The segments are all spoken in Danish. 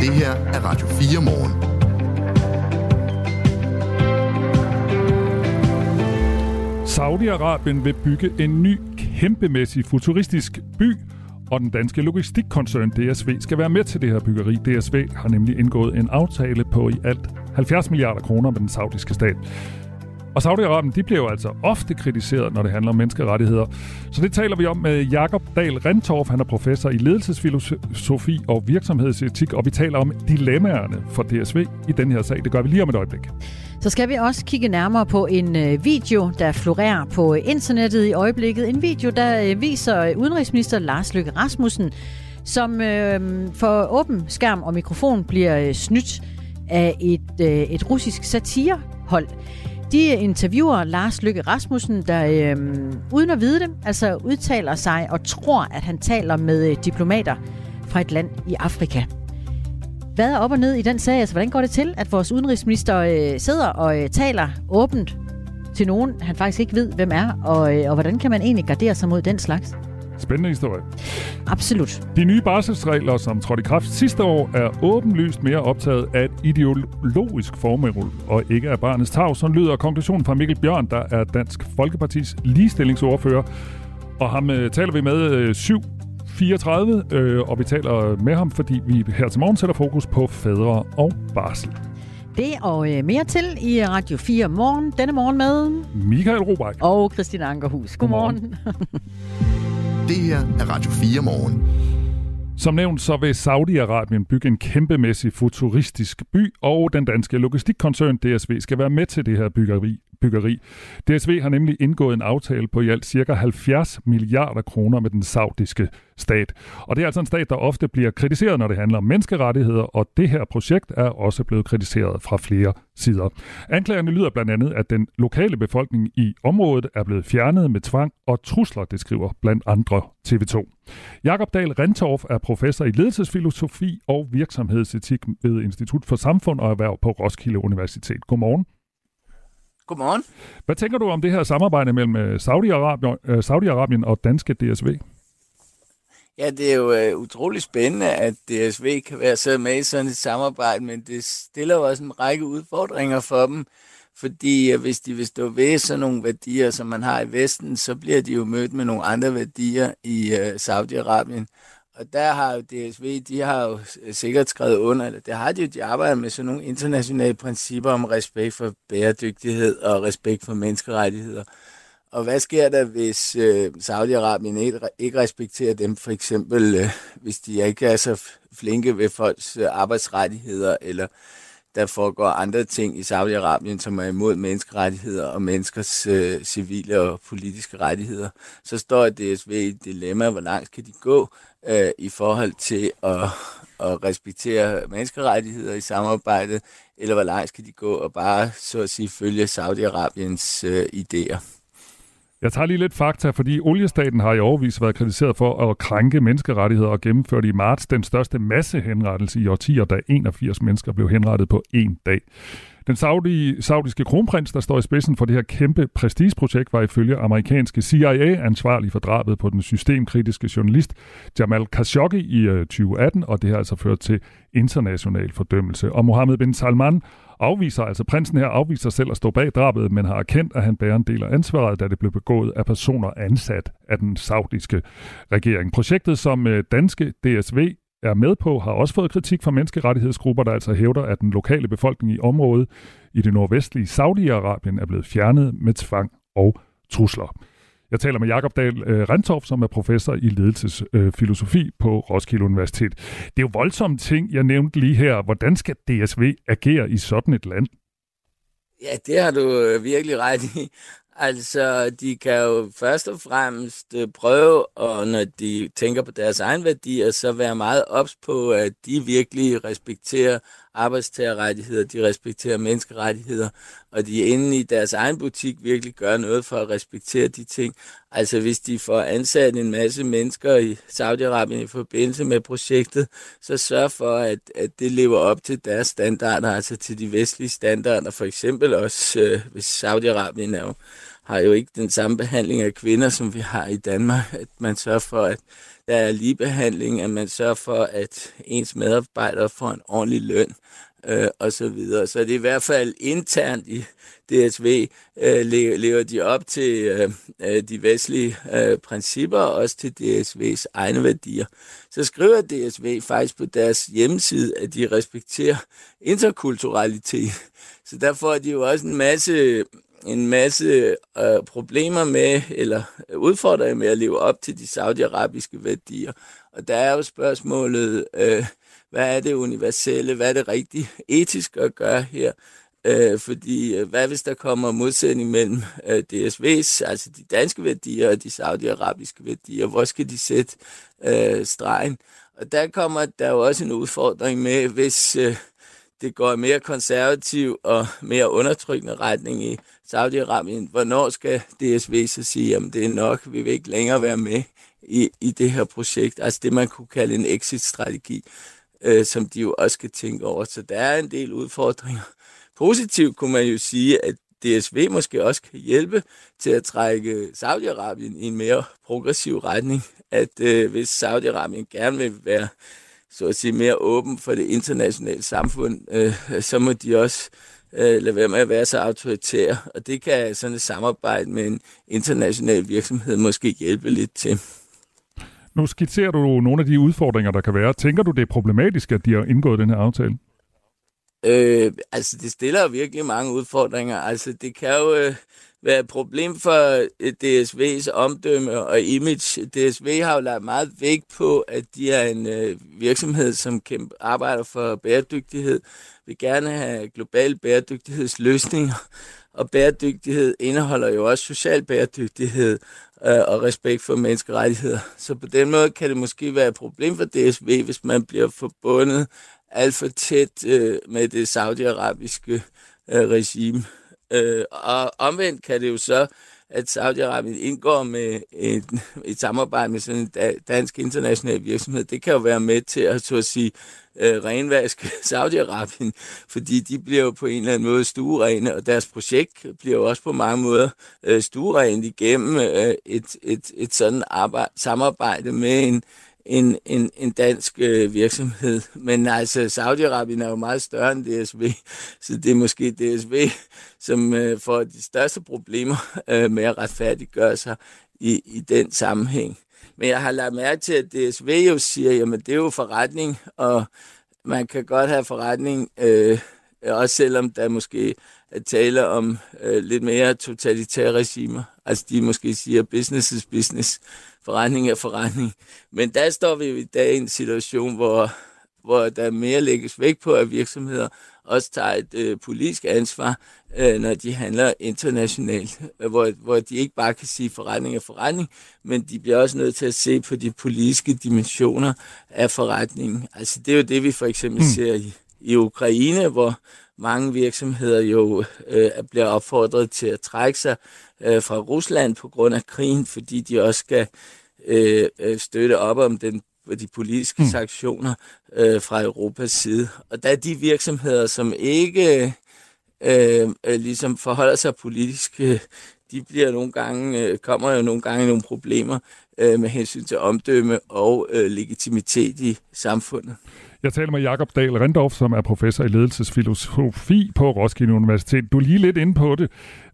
Det her er Radio 4 morgen. Saudi-Arabien vil bygge en ny, kæmpemæssig futuristisk by, og den danske logistikkoncern DSV skal være med til det her byggeri. DSV har nemlig indgået en aftale på i alt 70 milliarder kroner med den saudiske stat. Og Saudi-Arabien, de bliver jo altså ofte kritiseret, når det handler om menneskerettigheder. Så det taler vi om med Jakob Dahl Rentorf. Han er professor i ledelsesfilosofi og virksomhedsetik, og vi taler om dilemmaerne for DSV i den her sag. Det gør vi lige om et øjeblik. Så skal vi også kigge nærmere på en øh, video, der florerer på internettet i øjeblikket. En video, der øh, viser udenrigsminister Lars Løkke Rasmussen, som øh, for åben skærm og mikrofon bliver øh, snydt af et, et russisk satirehold. De interviewer Lars Lykke Rasmussen, der øhm, uden at vide det, altså udtaler sig og tror, at han taler med øh, diplomater fra et land i Afrika. Hvad er op og ned i den sag? Altså, hvordan går det til, at vores udenrigsminister øh, sidder og øh, taler åbent til nogen, han faktisk ikke ved, hvem er? Og, øh, og hvordan kan man egentlig gardere sig mod den slags? Spændende historie. Absolut. De nye barselsregler, som trådte i kraft sidste år, er åbenlyst mere optaget af et ideologisk formål, og ikke af barnets tag, som lyder konklusionen fra Mikkel Bjørn, der er Dansk Folkepartis ligestillingsordfører. Og ham øh, taler vi med øh, syv 34, øh, og vi taler med ham, fordi vi her til morgen sætter fokus på fædre og barsel. Det og øh, mere til i Radio 4 morgen. Denne morgen med Michael Robach og Christina Ankerhus. Godmorgen. Det her er Radio 4 morgen. Som nævnt, så vil Saudi-Arabien bygge en kæmpemæssig futuristisk by, og den danske logistikkoncern DSV skal være med til det her byggeri byggeri. DSV har nemlig indgået en aftale på i alt ca. 70 milliarder kroner med den saudiske stat. Og det er altså en stat, der ofte bliver kritiseret, når det handler om menneskerettigheder, og det her projekt er også blevet kritiseret fra flere sider. Anklagerne lyder blandt andet, at den lokale befolkning i området er blevet fjernet med tvang og trusler, det skriver blandt andre TV2. Jakob Dahl Rentorf er professor i ledelsesfilosofi og virksomhedsetik ved Institut for Samfund og Erhverv på Roskilde Universitet. Godmorgen. Godmorgen. Hvad tænker du om det her samarbejde mellem øh, Saudi-Arabien, øh, Saudi-Arabien og danske DSV? Ja, det er jo uh, utrolig spændende, at DSV kan være så med i sådan et samarbejde, men det stiller jo også en række udfordringer for dem, fordi uh, hvis de vil stå ved sådan nogle værdier, som man har i Vesten, så bliver de jo mødt med nogle andre værdier i uh, Saudi-Arabien. Og der har jo DSV, de har jo øh, sikkert skrevet under, eller det har de jo, de arbejder med sådan nogle internationale principper om respekt for bæredygtighed og respekt for menneskerettigheder. Og hvad sker der, hvis øh, Saudi-Arabien ikke, ikke respekterer dem, for eksempel øh, hvis de ikke er så flinke ved folks øh, arbejdsrettigheder, eller der foregår andre ting i Saudi-Arabien, som er imod menneskerettigheder og menneskers øh, civile og politiske rettigheder, så står DSV i et dilemma, hvor langt kan de gå? Øh, i forhold til at, at respektere menneskerettigheder i samarbejdet, eller hvor langt skal de gå og bare, så at sige, følge Saudi-Arabiens øh, idéer. Jeg tager lige lidt fakta, fordi oliestaten har i overvis været kritiseret for at krænke menneskerettigheder og gennemførte i marts den største massehenrettelse i årtier, da 81 mennesker blev henrettet på en dag. Den saudi, saudiske kronprins, der står i spidsen for det her kæmpe prestigeprojekt, var ifølge amerikanske CIA ansvarlig for drabet på den systemkritiske journalist Jamal Khashoggi i øh, 2018, og det har altså ført til international fordømmelse. Og Mohammed bin Salman afviser, altså prinsen her afviser selv at stå bag drabet, men har erkendt, at han bærer en del af ansvaret, da det blev begået af personer ansat af den saudiske regering. Projektet, som øh, danske DSV er med på, har også fået kritik fra menneskerettighedsgrupper, der altså hævder, at den lokale befolkning i området i det nordvestlige Saudi-Arabien er blevet fjernet med tvang og trusler. Jeg taler med Jakob Dahl øh, Rentorf, som er professor i ledelsesfilosofi øh, på Roskilde Universitet. Det er jo voldsomme ting, jeg nævnte lige her. Hvordan skal DSV agere i sådan et land? Ja, det har du øh, virkelig ret i. Altså, de kan jo først og fremmest øh, prøve, og når de tænker på deres egen værdier, så være meget ops på, at de virkelig respekterer arbejdstagerrettigheder, de respekterer menneskerettigheder, og de inde i deres egen butik virkelig gør noget for at respektere de ting. Altså hvis de får ansat en masse mennesker i Saudi-Arabien i forbindelse med projektet, så sørg for, at, at det lever op til deres standarder, altså til de vestlige standarder. For eksempel også, øh, hvis Saudi-Arabien er jo har jo ikke den samme behandling af kvinder, som vi har i Danmark. At man sørger for, at der er ligebehandling, at man sørger for, at ens medarbejdere får en ordentlig løn øh, og så videre. Så det er i hvert fald internt i DSV øh, lever de op til øh, øh, de vestlige øh, principper og også til DSV's egne værdier. Så skriver DSV faktisk på deres hjemmeside, at de respekterer interkulturalitet. Så der får de jo også en masse en masse øh, problemer med, eller øh, udfordringer med at leve op til de saudiarabiske værdier. Og der er jo spørgsmålet, øh, hvad er det universelle, hvad er det rigtigt etisk at gøre her? Øh, fordi øh, hvad hvis der kommer modsætning mellem øh, DSV's, altså de danske værdier og de saudiarabiske værdier? Hvor skal de sætte øh, stregen? Og der kommer der jo også en udfordring med, hvis øh, det går mere konservativ og mere undertrykkende retning i Saudi-Arabien. Hvornår skal DSV så sige, at det er nok, vi vil ikke længere være med i, i det her projekt? Altså det, man kunne kalde en exit-strategi, øh, som de jo også skal tænke over. Så der er en del udfordringer. Positivt kunne man jo sige, at DSV måske også kan hjælpe til at trække Saudi-Arabien i en mere progressiv retning. At øh, hvis Saudi-Arabien gerne vil være så at sige, mere åben for det internationale samfund, øh, så må de også øh, lade være med at være så autoritære. Og det kan sådan et samarbejde med en international virksomhed måske hjælpe lidt til. Nu skitserer du nogle af de udfordringer, der kan være. Tænker du, det er problematisk, at de har indgået den her aftale? Øh, altså, det stiller virkelig mange udfordringer. Altså, det kan jo øh, være et problem for øh, DSV's omdømme og image. DSV har jo lagt meget vægt på, at de er en øh, virksomhed, som kæmpe, arbejder for bæredygtighed, vil gerne have globale bæredygtighedsløsninger, og bæredygtighed indeholder jo også social bæredygtighed øh, og respekt for menneskerettigheder. Så på den måde kan det måske være et problem for DSV, hvis man bliver forbundet alt for tæt øh, med det saudiarabiske øh, regime. Øh, og omvendt kan det jo så, at Saudi-Arabien indgår med et, et samarbejde med sådan en dansk international virksomhed. Det kan jo være med til at, så at sige, øh, renvaske Saudi-Arabien, fordi de bliver jo på en eller anden måde stuerene, og deres projekt bliver jo også på mange måder øh, stuerent igennem øh, et, et, et sådan arbejde, samarbejde med en, en, en, en dansk øh, virksomhed. Men altså, Saudi-Arabien er jo meget større end DSV, så det er måske DSV, som øh, får de største problemer øh, med at retfærdiggøre sig i, i den sammenhæng. Men jeg har lagt mærke til, at DSV jo siger, jamen det er jo forretning, og man kan godt have forretning, øh, også selvom der måske er tale om øh, lidt mere totalitære regimer. Altså de måske siger, business is business forretning er forretning. Men der står vi jo i dag i en situation, hvor, hvor der mere lægges vægt på, at virksomheder også tager et øh, politisk ansvar, øh, når de handler internationalt, øh, hvor, hvor de ikke bare kan sige forretning er forretning, men de bliver også nødt til at se på de politiske dimensioner af forretningen. Altså det er jo det, vi for eksempel mm. ser i, i Ukraine, hvor mange virksomheder jo øh, bliver opfordret til at trække sig øh, fra Rusland på grund af krigen, fordi de også skal øh, øh, støtte op om den, de politiske mm. sanktioner øh, fra Europas side. Og der er de virksomheder, som ikke øh, øh, ligesom forholder sig politisk, øh, de bliver nogle gange, øh, kommer jo nogle gange nogle problemer øh, med hensyn til omdømme og øh, legitimitet i samfundet. Jeg taler med Jakob Dahl Rendorf, som er professor i ledelsesfilosofi på Roskilde Universitet. Du er lige lidt inde på det.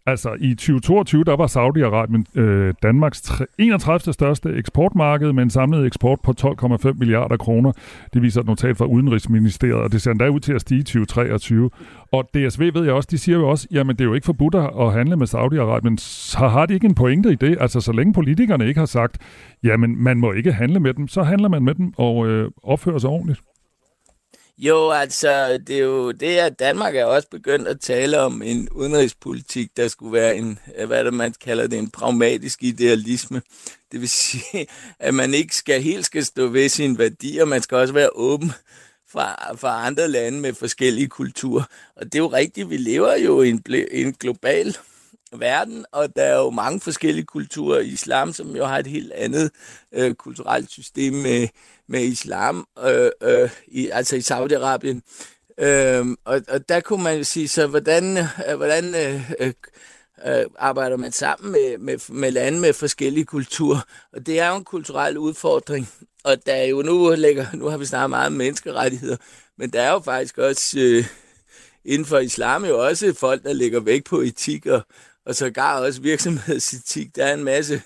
Altså, i 2022, der var Saudi-Arabien øh, Danmarks 31. største eksportmarked med en samlet eksport på 12,5 milliarder kroner. Det viser et notat fra Udenrigsministeriet, og det ser endda ud til at stige i 2023. Og DSV ved jeg også, de siger jo også, jamen det er jo ikke forbudt at handle med Saudi-Arabien. Så har de ikke en pointe i det? Altså, så længe politikerne ikke har sagt, jamen man må ikke handle med dem, så handler man med dem og øh, opfører sig ordentligt. Jo, altså, det er jo det, at Danmark er også begyndt at tale om en udenrigspolitik, der skulle være en, øh, hvad det, man kalder det, en pragmatisk idealisme. Det vil sige, at man ikke skal helt skal stå ved sine værdier, man skal også være åben fra, fra andre lande med forskellige kulturer. Og det er jo rigtigt, vi lever jo i en, en global verden, og der er jo mange forskellige kulturer. Islam, som jo har et helt andet øh, kulturelt system med, med islam, øh, øh, i, altså i Saudi-Arabien. Øh, og, og der kunne man jo sige, så hvordan, øh, hvordan øh, øh, øh, arbejder man sammen med, med, med lande med forskellige kulturer. Og det er jo en kulturel udfordring. Og der er jo nu, ligger, nu har vi snakket meget om menneskerettigheder, men der er jo faktisk også øh, inden for islam jo også folk, der lægger væk på etik og, og sågar også virksomhedsetik. Der er en masse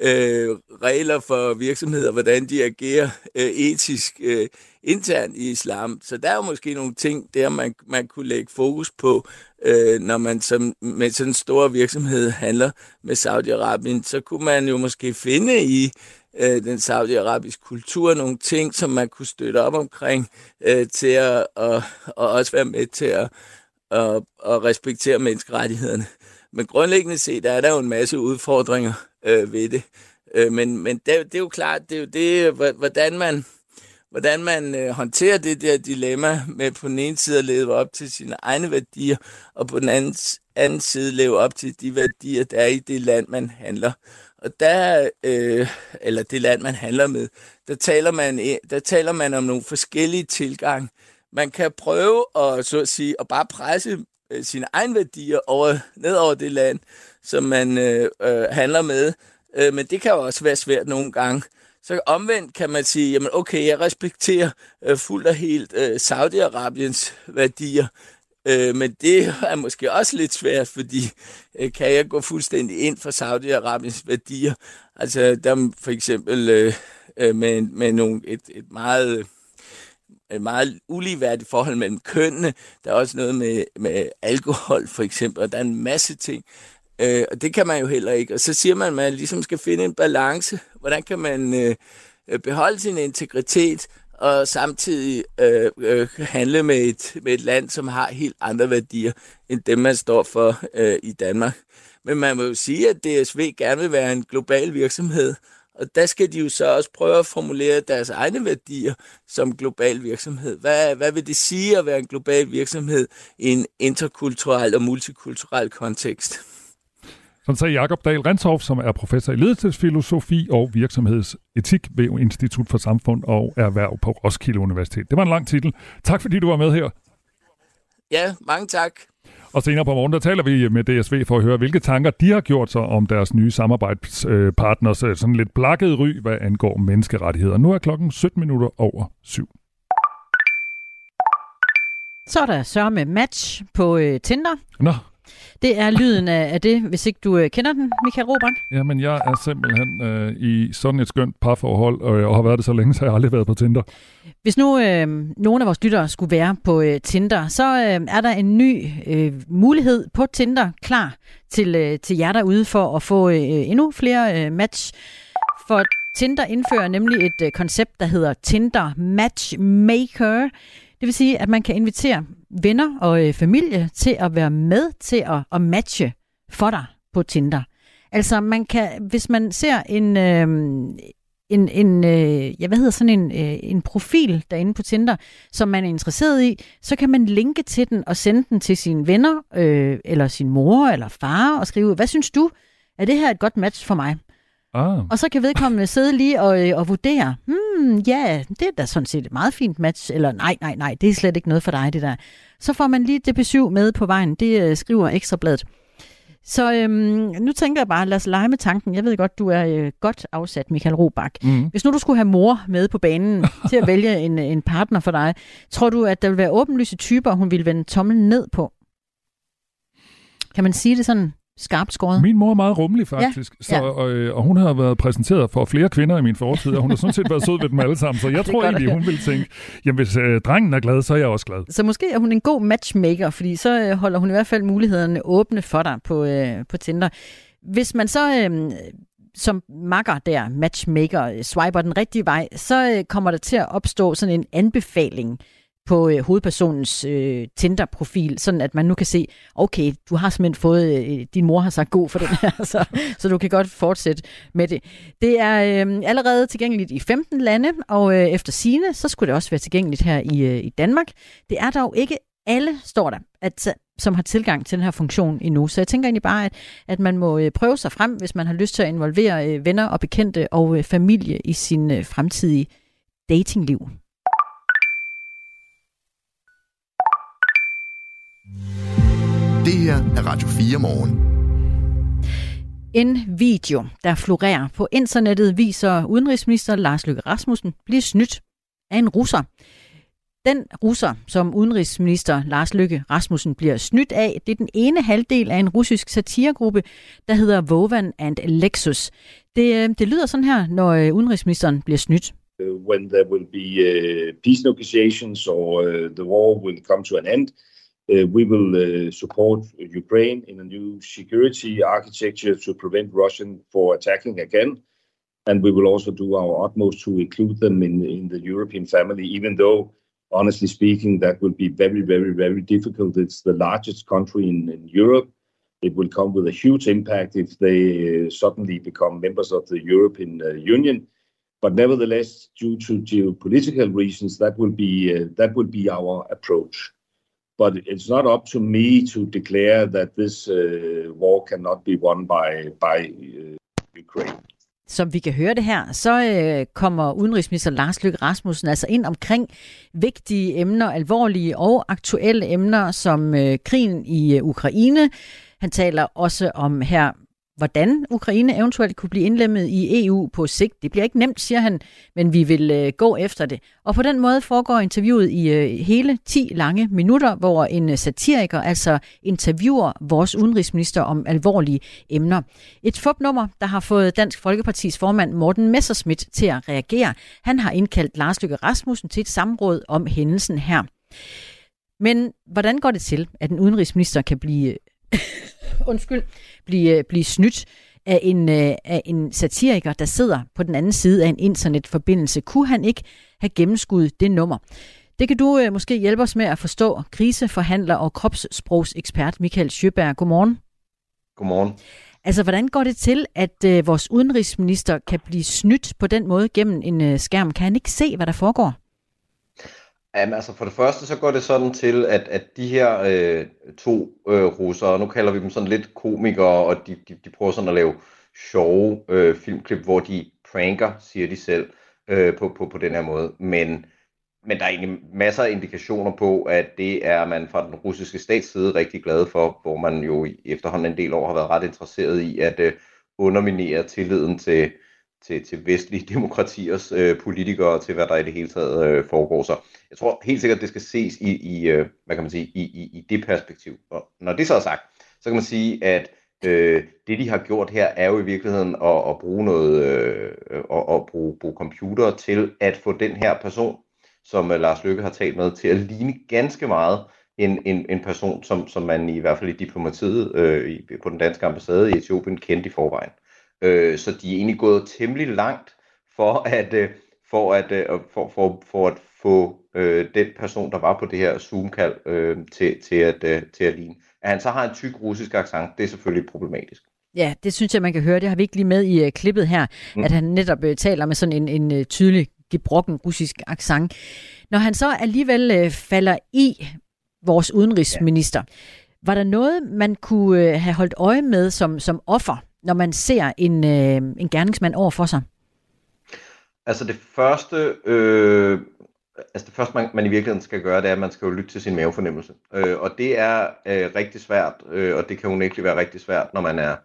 øh, regler for virksomheder, hvordan de agerer øh, etisk øh, internt i islam. Så der er jo måske nogle ting, der man, man kunne lægge fokus på, øh, når man som, med sådan en stor virksomhed handler med Saudi-Arabien. Så kunne man jo måske finde i øh, den saudiarabiske kultur nogle ting, som man kunne støtte op omkring øh, til at og, og også være med til at og, og respektere menneskerettighederne. Men grundlæggende set er der jo en masse udfordringer øh, ved det. Øh, men men det, det er jo klart, det er jo det, hvordan man, hvordan man øh, håndterer det der dilemma med på den ene side at leve op til sine egne værdier, og på den anden, anden side leve op til de værdier, der er i det land, man handler. Og der, øh, eller det land, man handler med, der taler man, der taler man om nogle forskellige tilgange. Man kan prøve at, så at, sige, at bare presse øh, sine egne værdier over, ned over det land, som man øh, øh, handler med. Øh, men det kan jo også være svært nogle gange. Så omvendt kan man sige, jamen okay, jeg respekterer øh, fuldt og helt øh, Saudi-Arabiens værdier, øh, men det er måske også lidt svært, fordi øh, kan jeg gå fuldstændig ind for Saudi-Arabiens værdier? Altså der for eksempel øh, øh, med, med nogle, et, et meget et meget uligeværdigt forhold mellem kønnene. Der er også noget med, med alkohol, for eksempel, og der er en masse ting. Øh, og det kan man jo heller ikke. Og så siger man, at man ligesom skal finde en balance. Hvordan kan man øh, øh beholde sin integritet, og samtidig øh, øh, handle med et, med et land, som har helt andre værdier, end dem, man står for øh, i Danmark. Men man må jo sige, at DSV gerne vil være en global virksomhed, og der skal de jo så også prøve at formulere deres egne værdier som global virksomhed. Hvad, hvad vil det sige at være en global virksomhed i en interkulturel og multikulturel kontekst? Sådan sagde Jakob Dahl Renshoff, som er professor i ledelsesfilosofi og virksomhedsetik ved Institut for Samfund og Erhverv på Roskilde Universitet. Det var en lang titel. Tak fordi du var med her. Ja, mange tak. Og senere på morgen, der taler vi med DSV for at høre, hvilke tanker de har gjort sig om deres nye samarbejdspartners sådan lidt blakket ry, hvad angår menneskerettigheder. Nu er klokken 17 minutter over syv. Så er der så med match på øh, Tinder. Nå, Det er lyden af, af det, hvis ikke du øh, kender den, Michael Robert. jamen jeg er simpelthen øh, i sådan et skønt parforhold, øh, og har været det så længe, så jeg har aldrig været på Tinder. Hvis nu øh, nogle af vores lyttere skulle være på øh, Tinder, så øh, er der en ny øh, mulighed på Tinder klar til, øh, til jer derude for at få øh, endnu flere øh, match. For Tinder indfører nemlig et øh, koncept, der hedder Tinder Matchmaker. Det vil sige, at man kan invitere venner og øh, familie til at være med til at, at matche for dig på Tinder. Altså man kan, hvis man ser en, øh, en, en øh, ja, hvad hedder sådan en, øh, en profil derinde på Tinder, som man er interesseret i, så kan man linke til den og sende den til sine venner, øh, eller sin mor eller far, og skrive, hvad synes du? Er det her et godt match for mig? Ah, Og så kan vedkommende sidde lige og, øh, og vurdere, hmm, ja, det er da sådan set et meget fint match, eller nej, nej, nej, det er slet ikke noget for dig, det der. Så får man lige DB7 med på vejen, det øh, skriver Ekstrabladet. Så øhm, nu tænker jeg bare, lad os lege med tanken. Jeg ved godt, du er øh, godt afsat, Michael Robach. mm. Hvis nu du skulle have mor med på banen til at vælge en, en partner for dig, tror du, at der vil være åbenlyse typer, hun vil vende tommelen ned på? Kan man sige det sådan skarpt skåret? Min mor er meget rummelig, faktisk. Ja, Så, ja. og, øh, og hun har været præsenteret for flere kvinder i min fortid, og hun har sådan set været sød ved dem alle sammen. Så jeg tror egentlig, hun vil tænke, jamen hvis øh, drengen er glad, så er jeg også glad. Så måske er hun en god matchmaker, fordi så øh, holder hun i hvert fald mulighederne åbne for dig på, øh, på Tinder. Hvis man så øh, som makker der, matchmaker, øh, swiper den rigtige vej, så øh, kommer der til at opstå sådan en anbefaling på øh, hovedpersonens øh, Tinder-profil, sådan at man nu kan se, okay, du har simpelthen fået, øh, din mor har sagt god for den her, så, så du kan godt fortsætte med det. Det er øh, allerede tilgængeligt i 15 lande, og øh, efter sine, så skulle det også være tilgængeligt her i, øh, i Danmark. Det er dog ikke alle, står der, at, øh, som har tilgang til den her funktion endnu. Så jeg tænker egentlig bare, at, at man må øh, prøve sig frem, hvis man har lyst til at involvere øh, venner og bekendte og øh, familie i sin øh, fremtidige datingliv. Det her er Radio 4 morgen. En video, der florerer på internettet, viser udenrigsminister Lars Løkke Rasmussen blive snydt af en russer. Den russer, som udenrigsminister Lars Løkke Rasmussen bliver snydt af, det er den ene halvdel af en russisk satiregruppe, der hedder Vovan and Lexus. Det, øh, det lyder sådan her, når øh, udenrigsministeren bliver snydt. When there will be uh, peace negotiations or uh, the war will come to an end, uh, we will uh, support Ukraine in a new security architecture to prevent Russian for attacking again. And we will also do our utmost to include them in, in the European family, even though honestly speaking, that will be very, very, very difficult. It's the largest country in, in Europe. It will come with a huge impact if they uh, suddenly become members of the European uh, Union. But nevertheless, due to geopolitical reasons, that will be uh, that will be our approach. But it's not up to me to declare that this uh, war cannot be won by by uh, Ukraine. Som vi kan høre det her, så øh, kommer udenrigsminister Lars Løkke Rasmussen altså ind omkring vigtige emner, alvorlige og aktuelle emner, som øh, krigen i øh, Ukraine. Han taler også om her hvordan Ukraine eventuelt kunne blive indlemmet i EU på sigt. Det bliver ikke nemt, siger han, men vi vil øh, gå efter det. Og på den måde foregår interviewet i øh, hele 10 lange minutter, hvor en øh, satiriker altså interviewer vores udenrigsminister om alvorlige emner. Et fupnummer, der har fået Dansk Folkepartis formand Morten Messerschmidt til at reagere. Han har indkaldt Lars Løkke Rasmussen til et samråd om hændelsen her. Men hvordan går det til, at en udenrigsminister kan blive øh, undskyld, blive, blive snydt af en, øh, af en satiriker, der sidder på den anden side af en internetforbindelse. Kunne han ikke have gennemskuddet det nummer? Det kan du øh, måske hjælpe os med at forstå. Kriseforhandler og kropssprogsekspert Michael Sjøberg. Godmorgen. Godmorgen. Altså, hvordan går det til, at øh, vores udenrigsminister kan blive snydt på den måde gennem en øh, skærm? Kan han ikke se, hvad der foregår? Jamen, altså for det første, så går det sådan til, at, at de her øh, to øh, russere, nu kalder vi dem sådan lidt komikere, og de, de, de prøver sådan at lave sjove øh, filmklip, hvor de pranker, siger de selv, øh, på, på, på den her måde. Men, men der er egentlig masser af indikationer på, at det er man fra den russiske stats side rigtig glad for, hvor man jo efterhånden en del år har været ret interesseret i at øh, underminere tilliden til, til, til vestlige demokratiers øh, politikere, til hvad der i det hele taget øh, foregår. Så jeg tror helt sikkert, det skal ses i, i øh, hvad kan man sige, i, i, i det perspektiv. Og når det så er sagt, så kan man sige, at øh, det de har gjort her, er jo i virkeligheden at, at bruge noget, øh, at, at bruge, bruge computer til at få den her person, som øh, Lars Lykke har talt med, til at ligne ganske meget en, en, en person, som, som man i hvert fald i diplomatiet øh, på den danske ambassade i Etiopien kendte i forvejen. Øh, så de er egentlig gået temmelig langt for at, øh, for at, øh, for, for, for at få øh, den person, der var på det her Zoom-kald, øh, til, til, at, øh, til at ligne. At han så har en tyk russisk accent, det er selvfølgelig problematisk. Ja, det synes jeg, man kan høre. Det har vi ikke lige med i uh, klippet her, mm. at han netop uh, taler med sådan en, en uh, tydelig, gebrokken russisk accent. Når han så alligevel uh, falder i vores udenrigsminister, ja. var der noget, man kunne uh, have holdt øje med som, som offer, når man ser en, øh, en gerningsmand over for sig? Altså det første, øh, altså det første man, man i virkeligheden skal gøre, det er, at man skal jo lytte til sin mavefornemmelse. Øh, og det er øh, rigtig svært, øh, og det kan unægteligt være rigtig svært, når man er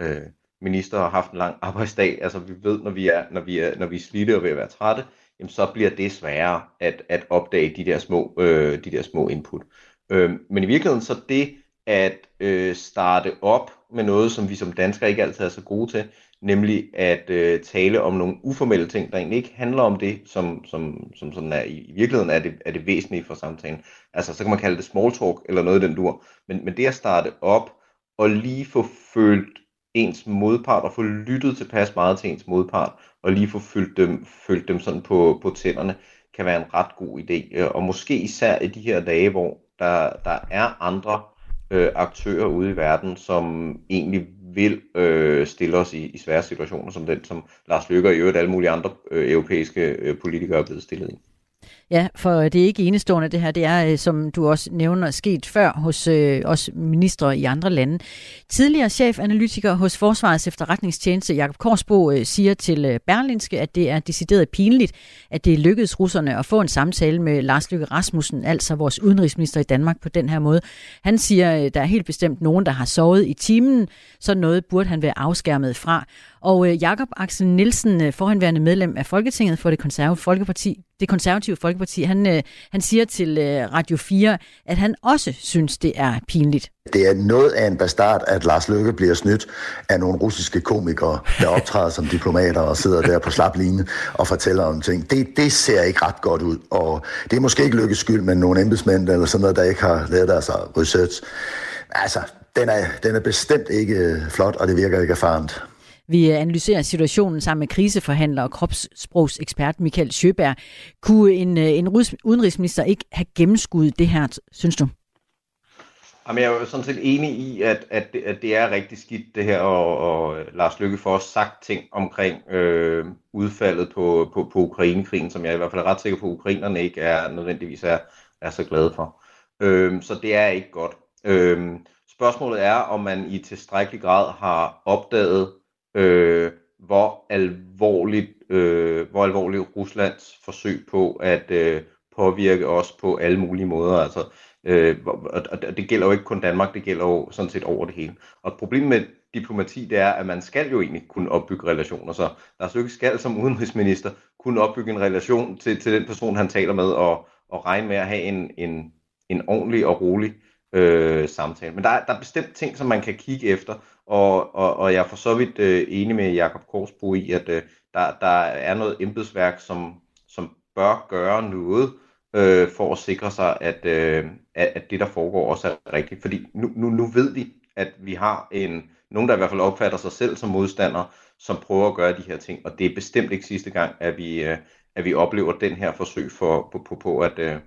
øh, minister og har haft en lang arbejdsdag. Altså vi ved, når vi er, når vi er, når vi er slidte og ved at være trætte, jamen, så bliver det sværere at, at opdage de der små, øh, de der små input. Øh, men i virkeligheden så det at øh, starte op med noget, som vi som danskere ikke altid er så gode til, nemlig at øh, tale om nogle uformelle ting, der egentlig ikke handler om det, som, som, som sådan er, i, virkeligheden er det, er det væsentlige for samtalen. Altså, så kan man kalde det small talk, eller noget i den dur. Men, men det at starte op, og lige få følt ens modpart, og få lyttet tilpas meget til ens modpart, og lige få følt dem, følt dem sådan på, på tænderne, kan være en ret god idé. Øh, og måske især i de her dage, hvor der, der er andre øh, aktører ude i verden, som egentlig vil øh, stille os i, i svære situationer, som den, som Lars Løkke og i øvrigt alle mulige andre øh, europæiske øh, politikere er blevet stillet i. Ja, for øh, det er ikke enestående det her. Det er, øh, som du også nævner, sket før hos øh, os ministre i andre lande. Tidligere chefanalytiker hos Forsvarets efterretningstjeneste, Jakob Korsbo, øh, siger til øh, Berlinske, at det er decideret pinligt, at det lykkedes russerne at få en samtale med Lars Løkke Rasmussen, altså vores udenrigsminister i Danmark, på den her måde. Han siger, at der er helt bestemt nogen, der har sovet i timen, så noget burde han være afskærmet fra. Og øh, Jakob Axel Nielsen, forhenværende medlem af Folketinget for det konservative Folkeparti, det konservative Folkeparti, han, øh, han siger til øh, Radio 4, at han også synes, det er pinligt. Det er noget af en bastard, at Lars Løkke bliver snydt af nogle russiske komikere, der optræder som diplomater og sidder der på slap line og fortæller om ting. Det, det ser ikke ret godt ud, og det er måske ikke Lykkes skyld, men nogle embedsmænd eller sådan noget, der ikke har lavet deres research. Altså, den er, den er bestemt ikke øh, flot, og det virker ikke erfarent. Vi analyserer situationen sammen med kriseforhandler og kropssprogsekspert Michael Sjøberg. Kunne en, øh, en udenrigsminister ikke have gennemskuddet det her, synes du? Jamen, jeg er jo sådan set enig i, at, at, det, at det er rigtig skidt det her, og, og øh, Lars Lykke får også sagt ting omkring øh, udfaldet på, på, på Ukrainekrigen, som jeg i hvert fald er ret sikker på, at ukrainerne ikke er nødvendigvis er, er så glade for. Øh, så det er ikke godt. Øh, spørgsmålet er, om man i tilstrækkelig grad har opdaget øh, hvor alvorligt øh, hvor alvorligt Ruslands forsøg på at øh, påvirke os på alle mulige måder. Altså, øh, og det gælder jo ikke kun Danmark, det gælder jo sådan set over det hele. Og problemet med diplomati, det er, at man skal jo egentlig kunne opbygge relationer. Så Lars Løkke skal som udenrigsminister kunne opbygge en relation til, til den person, han taler med, og, og regne med at have en, en, en ordentlig og rolig øh, samtale. Men der er, der er bestemt ting, som man kan kigge efter, og, og, og jeg er for så vidt øh, enig med Jakob Korsbo i, at øh, der, der er noget embedsværk, som, som bør gøre noget øh, for at sikre sig, at, øh, at, at det, der foregår, også er rigtigt. Fordi nu, nu, nu ved vi, at vi har en, nogen, der i hvert fald opfatter sig selv som modstander, som prøver at gøre de her ting. Og det er bestemt ikke sidste gang, at vi, øh, at vi oplever den her forsøg for, på, på, på, at, øh,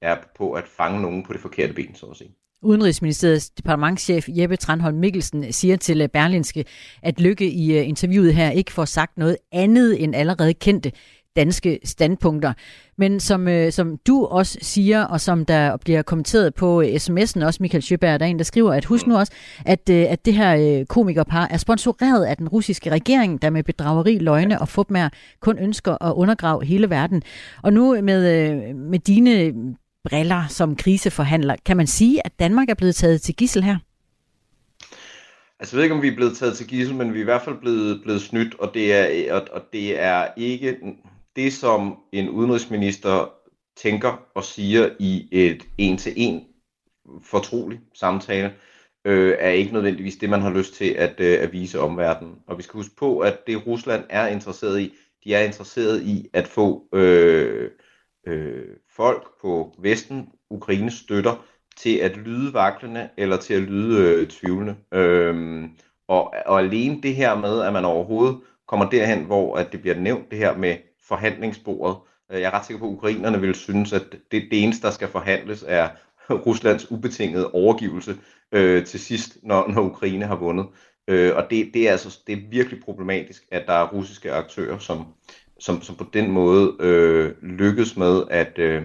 er på at fange nogen på det forkerte ben, så at sige. Udenrigsministeriets departementschef Jeppe Tranholm Mikkelsen siger til øh, Berlinske, at Lykke i øh, interviewet her ikke får sagt noget andet end allerede kendte danske standpunkter. Men som, øh, som du også siger, og som der bliver kommenteret på øh, sms'en, også Michael Sjøberg, der er en, der skriver, at husk nu også, at, øh, at det her øh, komikerpar er sponsoreret af den russiske regering, der med bedrageri, løgne og fupmær kun ønsker at undergrave hele verden. Og nu med, øh, med dine briller som kriseforhandler. Kan man sige, at Danmark er blevet taget til gissel her? Altså, jeg ved ikke, om vi er blevet taget til gissel, men vi er i hvert fald blevet, blevet snydt, og det, er, og, og det er ikke det, som en udenrigsminister tænker og siger i et en-til-en fortrolig samtale, øh, er ikke nødvendigvis det, man har lyst til at, øh, at vise omverdenen. Og vi skal huske på, at det Rusland er interesseret i, de er interesseret i at få øh, øh, folk på Vesten, Ukraine støtter, til at lyde vaklende eller til at lyde øh, tvivlende. Øh, og, og alene det her med, at man overhovedet kommer derhen, hvor at det bliver nævnt, det her med forhandlingsbordet. Øh, jeg er ret sikker på, at ukrainerne vil synes, at det, det eneste, der skal forhandles, er Ruslands ubetingede overgivelse øh, til sidst, når, når Ukraine har vundet. Øh, og det, det, er altså, det er virkelig problematisk, at der er russiske aktører, som, som, som på den måde øh, lykkes med at, øh,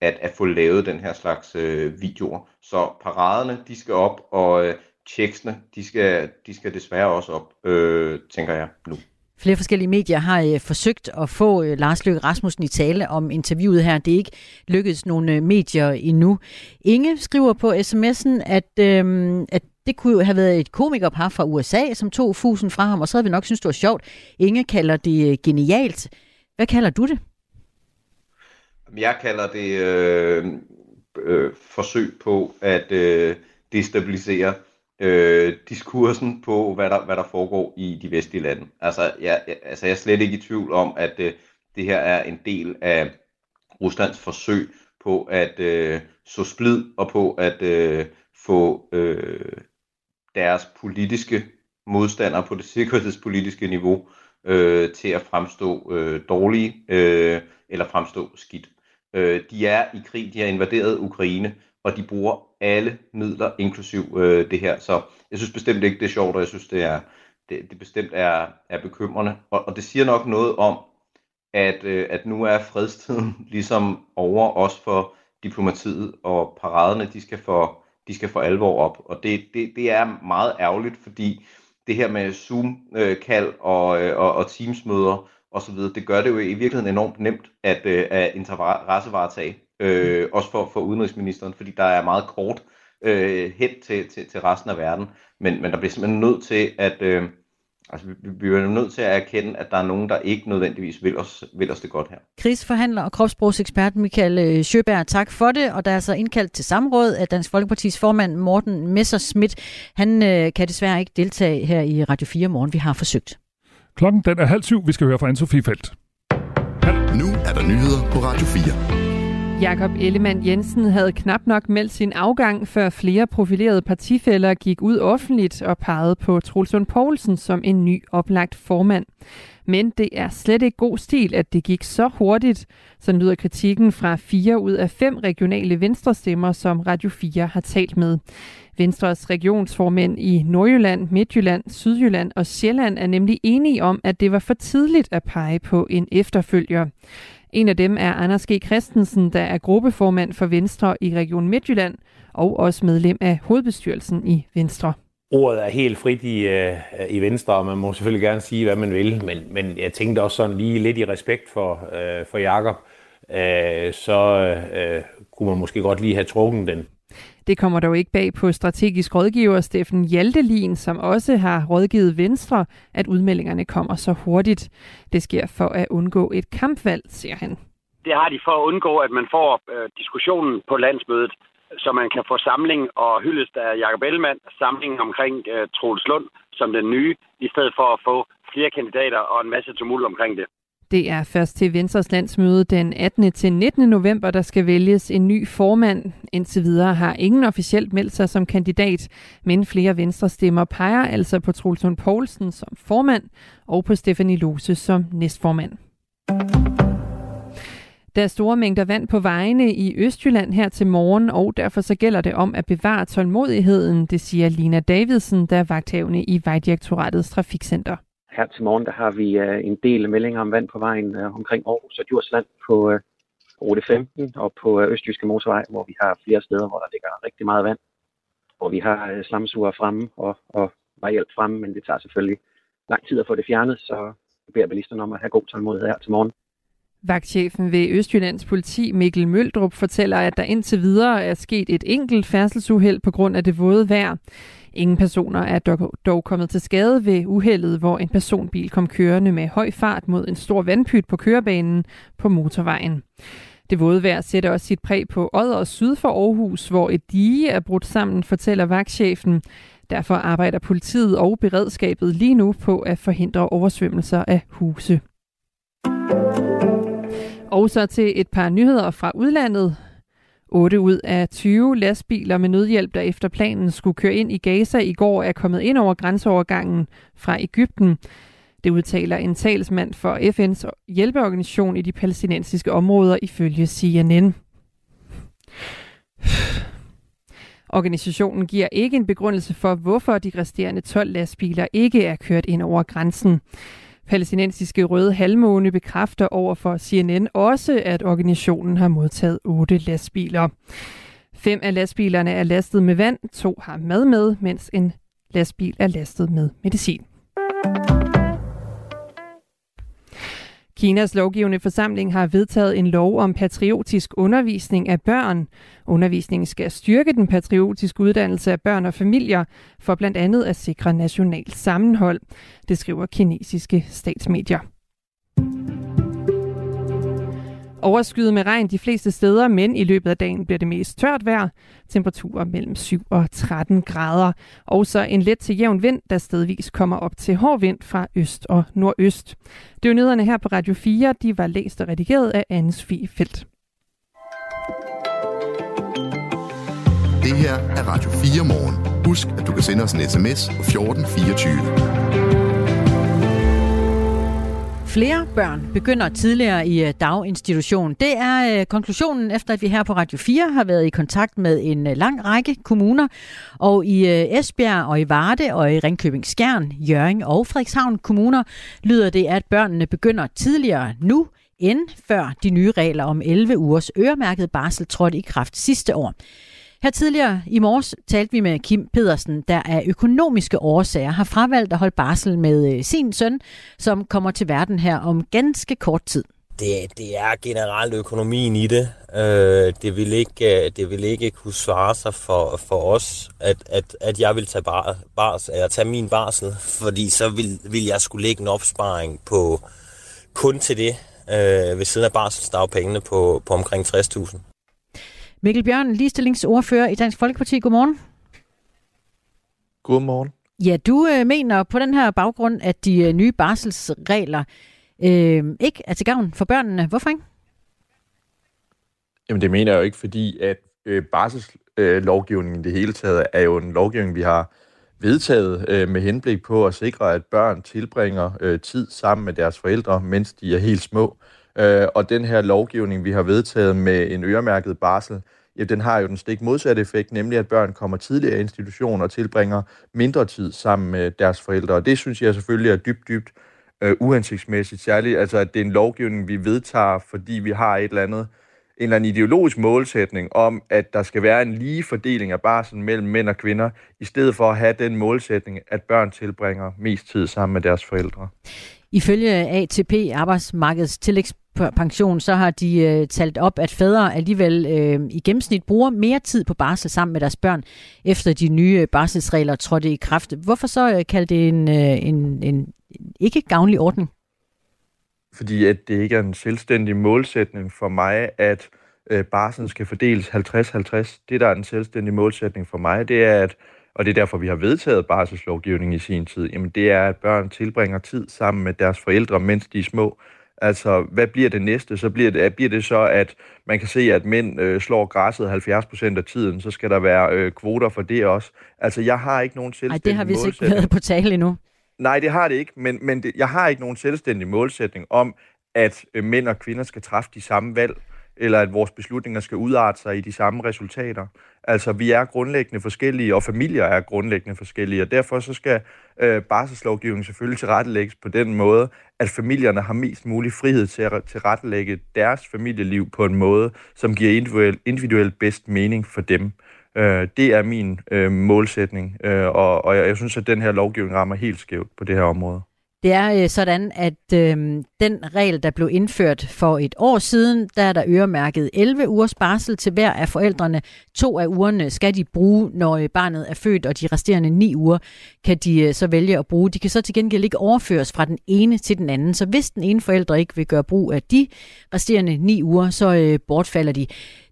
at, at få lavet den her slags øh, videoer. Så paraderne, de skal op, og øh, tjeksene, de skal, de skal desværre også op, øh, tænker jeg nu. Flere forskellige medier har øh, forsøgt at få øh, Lars Løkke Rasmussen i tale om interviewet her. Det er ikke lykkedes nogle øh, medier endnu. Inge skriver på sms'en, at, øh, at det kunne jo have været et komikerpar fra USA, som tog fusen fra ham, og så havde vi nok synes det var sjovt. Inge kalder det øh, genialt. Hvad kalder du det? Jeg kalder det øh, øh, forsøg på at øh, destabilisere øh, diskursen på, hvad der, hvad der foregår i de vestlige lande. Altså jeg, altså, jeg er slet ikke i tvivl om, at øh, det her er en del af Ruslands forsøg på at øh, så splid og på at øh, få øh, deres politiske modstandere på det sikkerhedspolitiske niveau øh, til at fremstå øh, dårlige øh, eller fremstå skidt. Øh, de er i krig, de har invaderet Ukraine, og de bruger alle midler, inklusiv øh, det her. Så jeg synes bestemt ikke, det er sjovt, og jeg synes, det er, det, det bestemt er, er bekymrende. Og, og det siger nok noget om, at, øh, at nu er fredstiden ligesom over også for diplomatiet, og paraderne, de skal for, de skal for alvor op. Og det, det, det er meget ærgerligt, fordi det her med Zoom-kald og, øh, og, og Teams-møder osv., det gør det jo i virkeligheden enormt nemt at, øh, at interessevaretage, øh, også for, for udenrigsministeren, fordi der er meget kort øh, hen til, til, til resten af verden. Men, men der bliver simpelthen nødt til at... Øh, Altså, vi, vi er nødt til at erkende, at der er nogen, der ikke nødvendigvis vil os, vil os det godt her. Krigsforhandler og kropssprogsekspert Michael øh, Sjøberg, tak for det. Og der er så indkaldt til samråd af Dansk Folkepartis formand Morten Messerschmidt. Han øh, kan desværre ikke deltage her i Radio 4 morgen. Vi har forsøgt. Klokken den er halv syv. Vi skal høre fra Anne-Sophie Felt. Nu er der nyheder på Radio 4. Jakob Ellemann Jensen havde knap nok meldt sin afgang, før flere profilerede partifælder gik ud offentligt og pegede på Trulsund Poulsen som en ny oplagt formand. Men det er slet ikke god stil, at det gik så hurtigt. Så lyder kritikken fra fire ud af fem regionale venstrestemmer, som Radio 4 har talt med. Venstres regionsformænd i Nordjylland, Midtjylland, Sydjylland og Sjælland er nemlig enige om, at det var for tidligt at pege på en efterfølger. En af dem er Anders G. Christensen, der er gruppeformand for Venstre i Region Midtjylland og også medlem af hovedbestyrelsen i Venstre. Ordet er helt frit i, øh, i Venstre, og man må selvfølgelig gerne sige, hvad man vil, men, men jeg tænkte også sådan lige lidt i respekt for, øh, for Jakob, øh, så øh, kunne man måske godt lige have trukket den. Det kommer dog ikke bag på strategisk rådgiver Steffen Hjaltelin, som også har rådgivet Venstre, at udmeldingerne kommer så hurtigt. Det sker for at undgå et kampvalg, siger han. Det har de for at undgå, at man får øh, diskussionen på landsmødet, så man kan få samling og hyldest af Jakob Ellemann, samling omkring øh, Troels Lund som den nye, i stedet for at få flere kandidater og en masse tumult omkring det. Det er først til Venstres landsmøde den 18. til 19. november, der skal vælges en ny formand. Indtil videre har ingen officielt meldt sig som kandidat, men flere Venstre stemmer peger altså på Trulsund Poulsen som formand og på Stefanie Lose som næstformand. Der er store mængder vand på vejene i Østjylland her til morgen, og derfor så gælder det om at bevare tålmodigheden, det siger Lina Davidsen, der er vagthavende i Vejdirektoratets Trafikcenter her til morgen, der har vi øh, en del meldinger om vand på vejen øh, omkring Aarhus og Djursland på øh, rute 15 og på øh, Østjyske Motorvej, hvor vi har flere steder, hvor der ligger rigtig meget vand. Hvor vi har øh, slamsuger fremme og, og vejhjælp fremme, men det tager selvfølgelig lang tid at få det fjernet, så jeg beder bilisterne om at have god tålmodighed her til morgen. Vagtchefen ved Østjyllands politi Mikkel Møldrup fortæller, at der indtil videre er sket et enkelt færdselsuheld på grund af det våde vejr. Ingen personer er dog, dog kommet til skade ved uheldet, hvor en personbil kom kørende med høj fart mod en stor vandpyt på kørebanen på motorvejen. Det våde vejr sætter også sit præg på Odder syd for Aarhus, hvor et dige er brudt sammen, fortæller vagtchefen. Derfor arbejder politiet og beredskabet lige nu på at forhindre oversvømmelser af huse. Og så til et par nyheder fra udlandet. 8 ud af 20 lastbiler med nødhjælp, der efter planen skulle køre ind i Gaza i går, er kommet ind over grænseovergangen fra Ægypten. Det udtaler en talsmand for FN's hjælpeorganisation i de palæstinensiske områder ifølge CNN. Organisationen giver ikke en begrundelse for, hvorfor de resterende 12 lastbiler ikke er kørt ind over grænsen. Palæstinensiske Røde Halvmåne bekræfter over for CNN også, at organisationen har modtaget otte lastbiler. Fem af lastbilerne er lastet med vand, to har mad med, mens en lastbil er lastet med medicin. Kinas lovgivende forsamling har vedtaget en lov om patriotisk undervisning af børn. Undervisningen skal styrke den patriotiske uddannelse af børn og familier for blandt andet at sikre national sammenhold, det skriver kinesiske statsmedier. Overskyet med regn de fleste steder, men i løbet af dagen bliver det mest tørt vejr. Temperaturer mellem 7 og 13 grader. Og så en let til jævn vind, der stedvis kommer op til hård vind fra øst og nordøst. Det er jo her på Radio 4. De var læst og redigeret af Anne Sofie Felt. Det her er Radio 4 morgen. Husk, at du kan sende os en sms på 1424. Flere børn begynder tidligere i øh, daginstitution. Det er øh, konklusionen efter, at vi her på Radio 4 har været i kontakt med en øh, lang række kommuner. Og i øh, Esbjerg og i Varde og i Ringkøbing Skjern, Jøring og Frederikshavn kommuner lyder det, at børnene begynder tidligere nu end før de nye regler om 11 ugers øremærket barsel trådte i kraft sidste år. Her tidligere i morges talte vi med Kim Pedersen, der af økonomiske årsager har fravalgt at holde barsel med øh, sin søn, som kommer til verden her om ganske kort tid. Det, det er generelt økonomien i det. Øh, det, vil ikke, øh, det vil ikke kunne svare sig for, for os, at, at, at jeg vil tage, bar, bars, eller tage min barsel, fordi så vil, vil jeg skulle lægge en opsparing på kun til det, øh, ved siden af barselsdagpengene på, på omkring 60.000. Mikkel Bjørn, ligestillingsordfører i Dansk Folkeparti. Godmorgen. Godmorgen. Ja, du øh, mener på den her baggrund, at de øh, nye barselsregler øh, ikke er til gavn for børnene. Hvorfor ikke? Jamen det mener jeg jo ikke, fordi at øh, barselslovgivningen øh, det hele taget er jo en lovgivning, vi har vedtaget øh, med henblik på at sikre, at børn tilbringer øh, tid sammen med deres forældre, mens de er helt små. Øh, og den her lovgivning, vi har vedtaget med en øremærket barsel, ja, den har jo den stik modsatte effekt, nemlig at børn kommer tidligere i institution og tilbringer mindre tid sammen med deres forældre. Og det synes jeg selvfølgelig er dybt, dybt øh, uhensigtsmæssigt. Særligt, altså, at det er en lovgivning, vi vedtager, fordi vi har et eller andet, en eller anden ideologisk målsætning om, at der skal være en lige fordeling af barsel mellem mænd og kvinder, i stedet for at have den målsætning, at børn tilbringer mest tid sammen med deres forældre. Ifølge ATP, Arbejdsmarkedets pension, så har de øh, talt op, at fædre alligevel øh, i gennemsnit bruger mere tid på barsel sammen med deres børn, efter de nye øh, barselsregler trådte i kraft. Hvorfor så øh, kalde det en, øh, en, en ikke gavnlig ordning? Fordi at det ikke er en selvstændig målsætning for mig, at øh, barselen skal fordeles 50-50. Det, der er en selvstændig målsætning for mig, det er, at og det er derfor, vi har vedtaget barselslovgivning i sin tid, jamen det er, at børn tilbringer tid sammen med deres forældre, mens de er små. Altså, hvad bliver det næste? Så bliver det, bliver det så, at man kan se, at mænd øh, slår græsset 70 procent af tiden, så skal der være øh, kvoter for det også. Altså, jeg har ikke nogen selvstændig Nej, det har vi ikke været på tale endnu. Nej, det har det ikke, men, men det, jeg har ikke nogen selvstændig målsætning om, at øh, mænd og kvinder skal træffe de samme valg eller at vores beslutninger skal udarte sig i de samme resultater. Altså, vi er grundlæggende forskellige, og familier er grundlæggende forskellige, og derfor så skal øh, barselslovgivningen selvfølgelig tilrettelægges på den måde, at familierne har mest mulig frihed til at tilrettelægge deres familieliv på en måde, som giver individuelt individuel bedst mening for dem. Øh, det er min øh, målsætning, øh, og, og jeg, jeg synes, at den her lovgivning rammer helt skævt på det her område. Det er øh, sådan, at øh, den regel, der blev indført for et år siden, der er der øremærket 11 ugers barsel til hver af forældrene. To af ugerne skal de bruge, når øh, barnet er født, og de resterende ni uger kan de øh, så vælge at bruge. De kan så til gengæld ikke overføres fra den ene til den anden. Så hvis den ene forælder ikke vil gøre brug af de resterende ni uger, så øh, bortfalder de.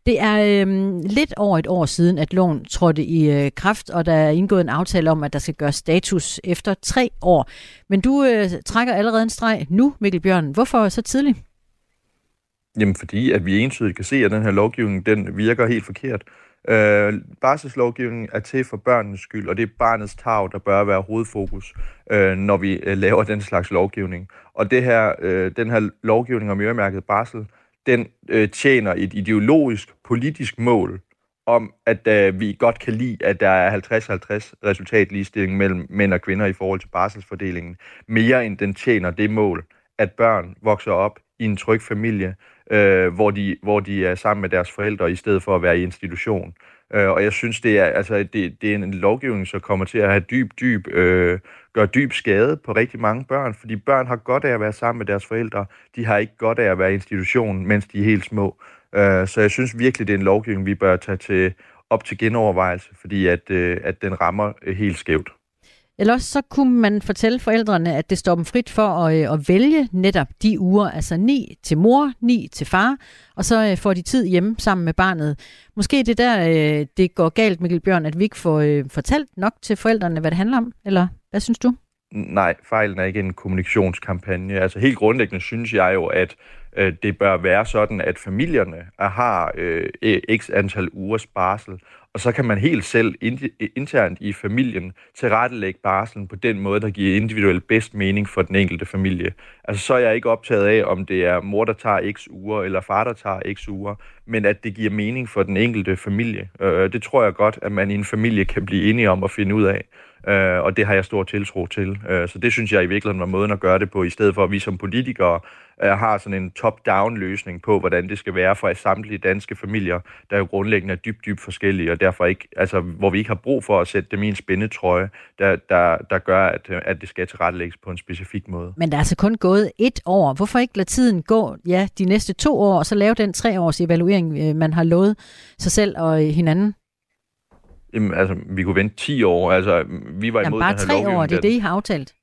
Det er øh, lidt over et år siden, at loven trådte i øh, kraft, og der er indgået en aftale om, at der skal gøres status efter tre år. Men du øh, trækker allerede en streg nu, Mikkel Bjørn. Hvorfor så tidligt? Jamen fordi, at vi entydigt kan se, at den her lovgivning, den virker helt forkert. Øh, barselslovgivningen er til for børnenes skyld, og det er barnets tag, der bør være hovedfokus, øh, når vi øh, laver den slags lovgivning. Og det her, øh, den her lovgivning om øremærket barsel, den øh, tjener et ideologisk, politisk mål om, at øh, vi godt kan lide, at der er 50-50 resultatligestilling mellem mænd og kvinder i forhold til barselsfordelingen, mere end den tjener det mål, at børn vokser op i en tryg familie, øh, hvor, de, hvor de er sammen med deres forældre, i stedet for at være i institution. Øh, og jeg synes, det er, altså, det, det er en lovgivning, som kommer til at have dyb, dyb, øh, gøre dyb skade på rigtig mange børn, fordi børn har godt af at være sammen med deres forældre. De har ikke godt af at være i institutionen, mens de er helt små. Øh, så jeg synes virkelig, det er en lovgivning, vi bør tage til, op til genovervejelse, fordi at, øh, at den rammer øh, helt skævt. Eller også så kunne man fortælle forældrene, at det står dem frit for at, øh, at vælge netop de uger, altså ni til mor, ni til far, og så øh, får de tid hjemme sammen med barnet. Måske det der, øh, det går galt, Mikkel Bjørn, at vi ikke får fortalt nok til forældrene, hvad det handler om, eller hvad synes du? Nej, fejlen er ikke en kommunikationskampagne. Altså helt grundlæggende synes jeg jo, at øh, det bør være sådan, at familierne har øh, e- x antal ugers barsel, og så kan man helt selv internt i familien tilrettelægge barselen på den måde, der giver individuelt bedst mening for den enkelte familie. Altså så er jeg ikke optaget af, om det er mor, der tager x uger, eller far, der tager x uger, men at det giver mening for den enkelte familie. Øh, det tror jeg godt, at man i en familie kan blive enige om at finde ud af. Øh, og det har jeg stor tiltro til. Øh, så det synes jeg i virkeligheden var måden at gøre det på, i stedet for at vi som politikere øh, har sådan en top-down løsning på, hvordan det skal være for samtlige danske familier, der jo grundlæggende er dybt, dybt forskellige, og derfor ikke, altså, hvor vi ikke har brug for at sætte dem i en spændetrøje, der, der, der gør, at, at det skal tilrettelægges på en specifik måde. Men der er altså kun gået et år. Hvorfor ikke lade tiden gå ja, de næste to år, og så lave den tre års evaluering, øh, man har lovet sig selv og øh, hinanden? Jamen, altså, vi kunne vente 10 år. Altså, vi var Jamen, imod bare den her tre lovgivning. år, det er det, I har aftalt.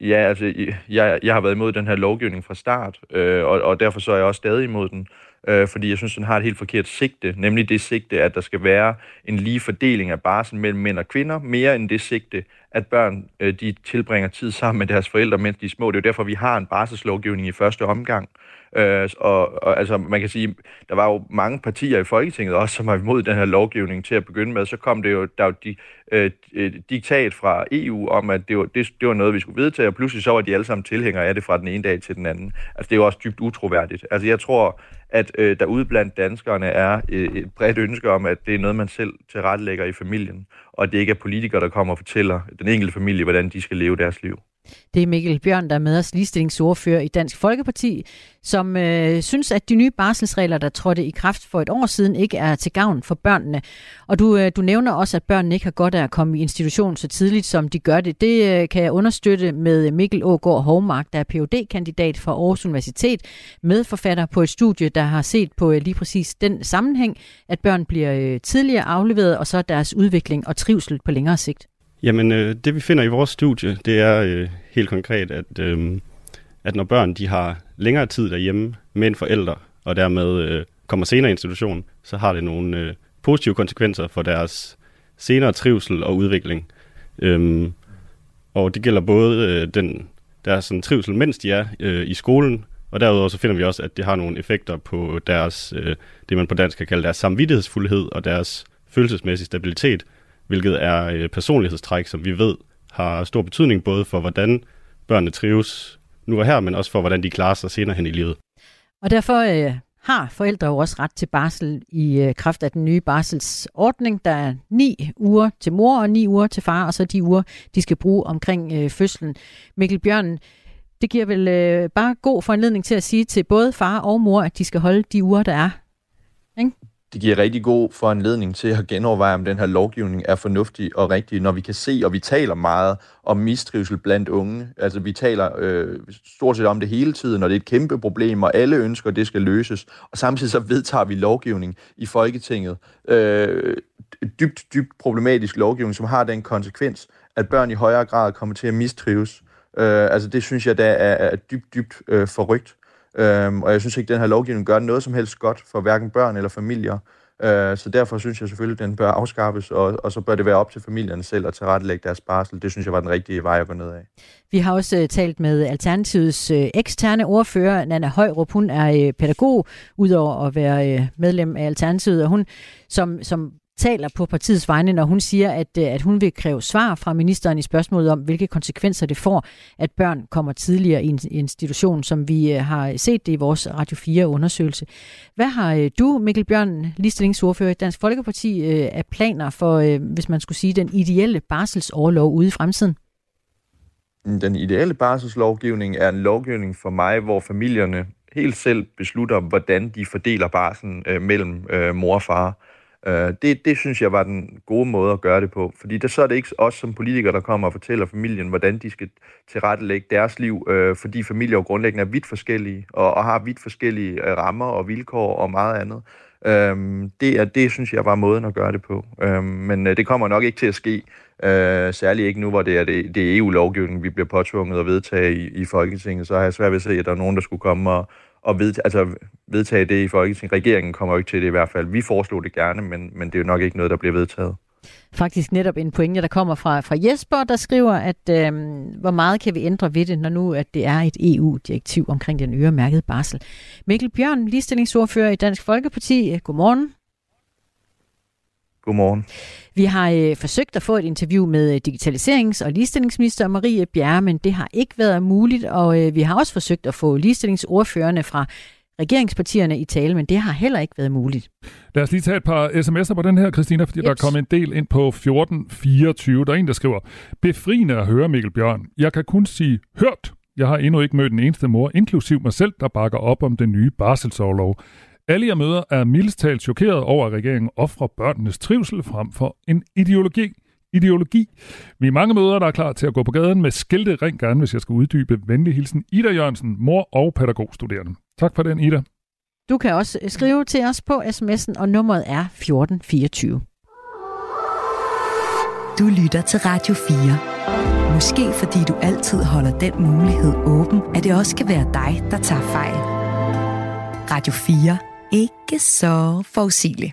Ja, altså, jeg, jeg har været imod den her lovgivning fra start, øh, og, og derfor så er jeg også stadig imod den, øh, fordi jeg synes, den har et helt forkert sigte, nemlig det sigte, at der skal være en lige fordeling af barsel mellem mænd og kvinder, mere end det sigte, at børn øh, de tilbringer tid sammen med deres forældre, mens de er små. Det er jo derfor, vi har en barselslovgivning i første omgang. Øh, Øh, og, og altså, man kan sige, der var jo mange partier i Folketinget også, som var imod den her lovgivning til at begynde med. Så kom det jo, der jo de, øh, øh, diktat fra EU om, at det var, det, det var noget, vi skulle vedtage, og pludselig så var de alle sammen tilhængere af det fra den ene dag til den anden. Altså, det er jo også dybt utroværdigt. Altså, jeg tror, at øh, der ude blandt danskerne er øh, et bredt ønske om, at det er noget, man selv tilrettelægger i familien, og det ikke er politikere, der kommer og fortæller den enkelte familie, hvordan de skal leve deres liv. Det er Mikkel Bjørn, der er med os ligestillingsordfører i Dansk Folkeparti, som øh, synes, at de nye barselsregler, der trådte i kraft for et år siden, ikke er til gavn for børnene. Og du, øh, du nævner også, at børnene ikke har godt af at komme i institution så tidligt, som de gør det. Det øh, kan jeg understøtte med Mikkel Ågaard Hovmark, der er phd kandidat fra Aarhus Universitet, medforfatter på et studie, der har set på øh, lige præcis den sammenhæng, at børn bliver øh, tidligere afleveret, og så deres udvikling og trivsel på længere sigt. Jamen, øh, det vi finder i vores studie, det er øh, helt konkret, at, øh, at når børn de har længere tid derhjemme med en forælder, og dermed øh, kommer senere i institution, så har det nogle øh, positive konsekvenser for deres senere trivsel og udvikling. Øhm, og det gælder både øh, den, deres sådan, trivsel, mens de er øh, i skolen, og derudover så finder vi også, at det har nogle effekter på deres, øh, det man på dansk kan kalde deres samvittighedsfuldhed og deres følelsesmæssige stabilitet, hvilket er et personlighedstræk, som vi ved har stor betydning både for, hvordan børnene trives nu og her, men også for, hvordan de klarer sig senere hen i livet. Og derfor øh, har forældre jo også ret til barsel i øh, kraft af den nye barselsordning. Der er ni uger til mor og ni uger til far, og så de uger, de skal bruge omkring øh, fødslen. Mikkel Bjørn, det giver vel øh, bare god foranledning til at sige til både far og mor, at de skal holde de uger, der er. Ikke? Det giver rigtig god foranledning til at genoverveje, om den her lovgivning er fornuftig og rigtig, når vi kan se, og vi taler meget om mistrivsel blandt unge. Altså vi taler øh, stort set om det hele tiden, og det er et kæmpe problem, og alle ønsker, at det skal løses. Og samtidig så vedtager vi lovgivning i Folketinget. Øh, dybt, dybt problematisk lovgivning, som har den konsekvens, at børn i højere grad kommer til at mistrives. Øh, altså det synes jeg, der er, er dybt, dybt øh, forrygt. Øhm, og jeg synes ikke, at den her lovgivning gør noget som helst godt for hverken børn eller familier. Øh, så derfor synes jeg selvfølgelig, at den bør afskaffes, og, og så bør det være op til familierne selv at tilrettelægge deres barsel. Det synes jeg var den rigtige vej at gå ned af. Vi har også uh, talt med Alternativets uh, eksterne ordfører, Nana Højrup. Hun er uh, pædagog, udover at være uh, medlem af Alternativet, og hun som, som taler på partiets vegne, når hun siger, at, øh, at hun vil kræve svar fra ministeren i spørgsmålet om, hvilke konsekvenser det får, at børn kommer tidligere i en institution, som vi øh, har set det i vores Radio 4-undersøgelse. Hvad har øh, du, Mikkel Bjørn, ligestillingsordfører i Dansk Folkeparti, af planer for, hvis man skulle sige, den ideelle barselsoverlov ude i fremtiden? Den ideelle barselslovgivning er en lovgivning for mig, hvor familierne helt selv beslutter, hvordan de fordeler barsen øh, mellem øh, mor og far. Øh, det, det synes jeg var den gode måde at gøre det på, fordi der, så er det ikke os som politikere, der kommer og fortæller familien, hvordan de skal tilrettelægge deres liv, øh, fordi familier jo grundlæggende er vidt forskellige, og, og har vidt forskellige øh, rammer og vilkår og meget andet. Øhm, det, er, det synes jeg var måden at gøre det på. Øhm, men øh, det kommer nok ikke til at ske, øh, særligt ikke nu, hvor det er, det, det e EU-lovgivning, vi bliver påtvunget at vedtage i, i Folketinget. Så har jeg svært ved at se, at der er nogen, der skulle komme og, at ved, altså, vedtage det i Folketinget. Regeringen kommer jo ikke til det i hvert fald. Vi foreslog det gerne, men, men det er jo nok ikke noget, der bliver vedtaget. Faktisk netop en pointe, der kommer fra, fra Jesper, der skriver, at øh, hvor meget kan vi ændre ved det, når nu at det er et EU-direktiv omkring den øremærkede barsel. Mikkel Bjørn, ligestillingsordfører i Dansk Folkeparti. Godmorgen. Godmorgen. Vi har øh, forsøgt at få et interview med øh, digitaliserings- og ligestillingsminister Marie Bjerre, men det har ikke været muligt, og øh, vi har også forsøgt at få ligestillingsordførende fra regeringspartierne i tale, men det har heller ikke været muligt. Lad os lige tage et par sms'er på den her, Christina, fordi yes. der er kommet en del ind på 1424. Der er en, der skriver, befriende at høre Mikkel Bjørn. Jeg kan kun sige hørt. Jeg har endnu ikke mødt den eneste mor, inklusiv mig selv, der bakker op om den nye barselsårlov. Alle jeg møder er mildest talt chokeret over, at regeringen offrer børnenes trivsel frem for en ideologi. Ideologi. Vi er mange møder, der er klar til at gå på gaden med skilte ring gerne, hvis jeg skal uddybe. Venlig hilsen Ida Jørgensen, mor og pædagogstuderende. Tak for den, Ida. Du kan også skrive til os på sms'en, og nummeret er 1424. Du lytter til Radio 4. Måske fordi du altid holder den mulighed åben, at det også kan være dig, der tager fejl. Radio 4 ikke så forudsigelig.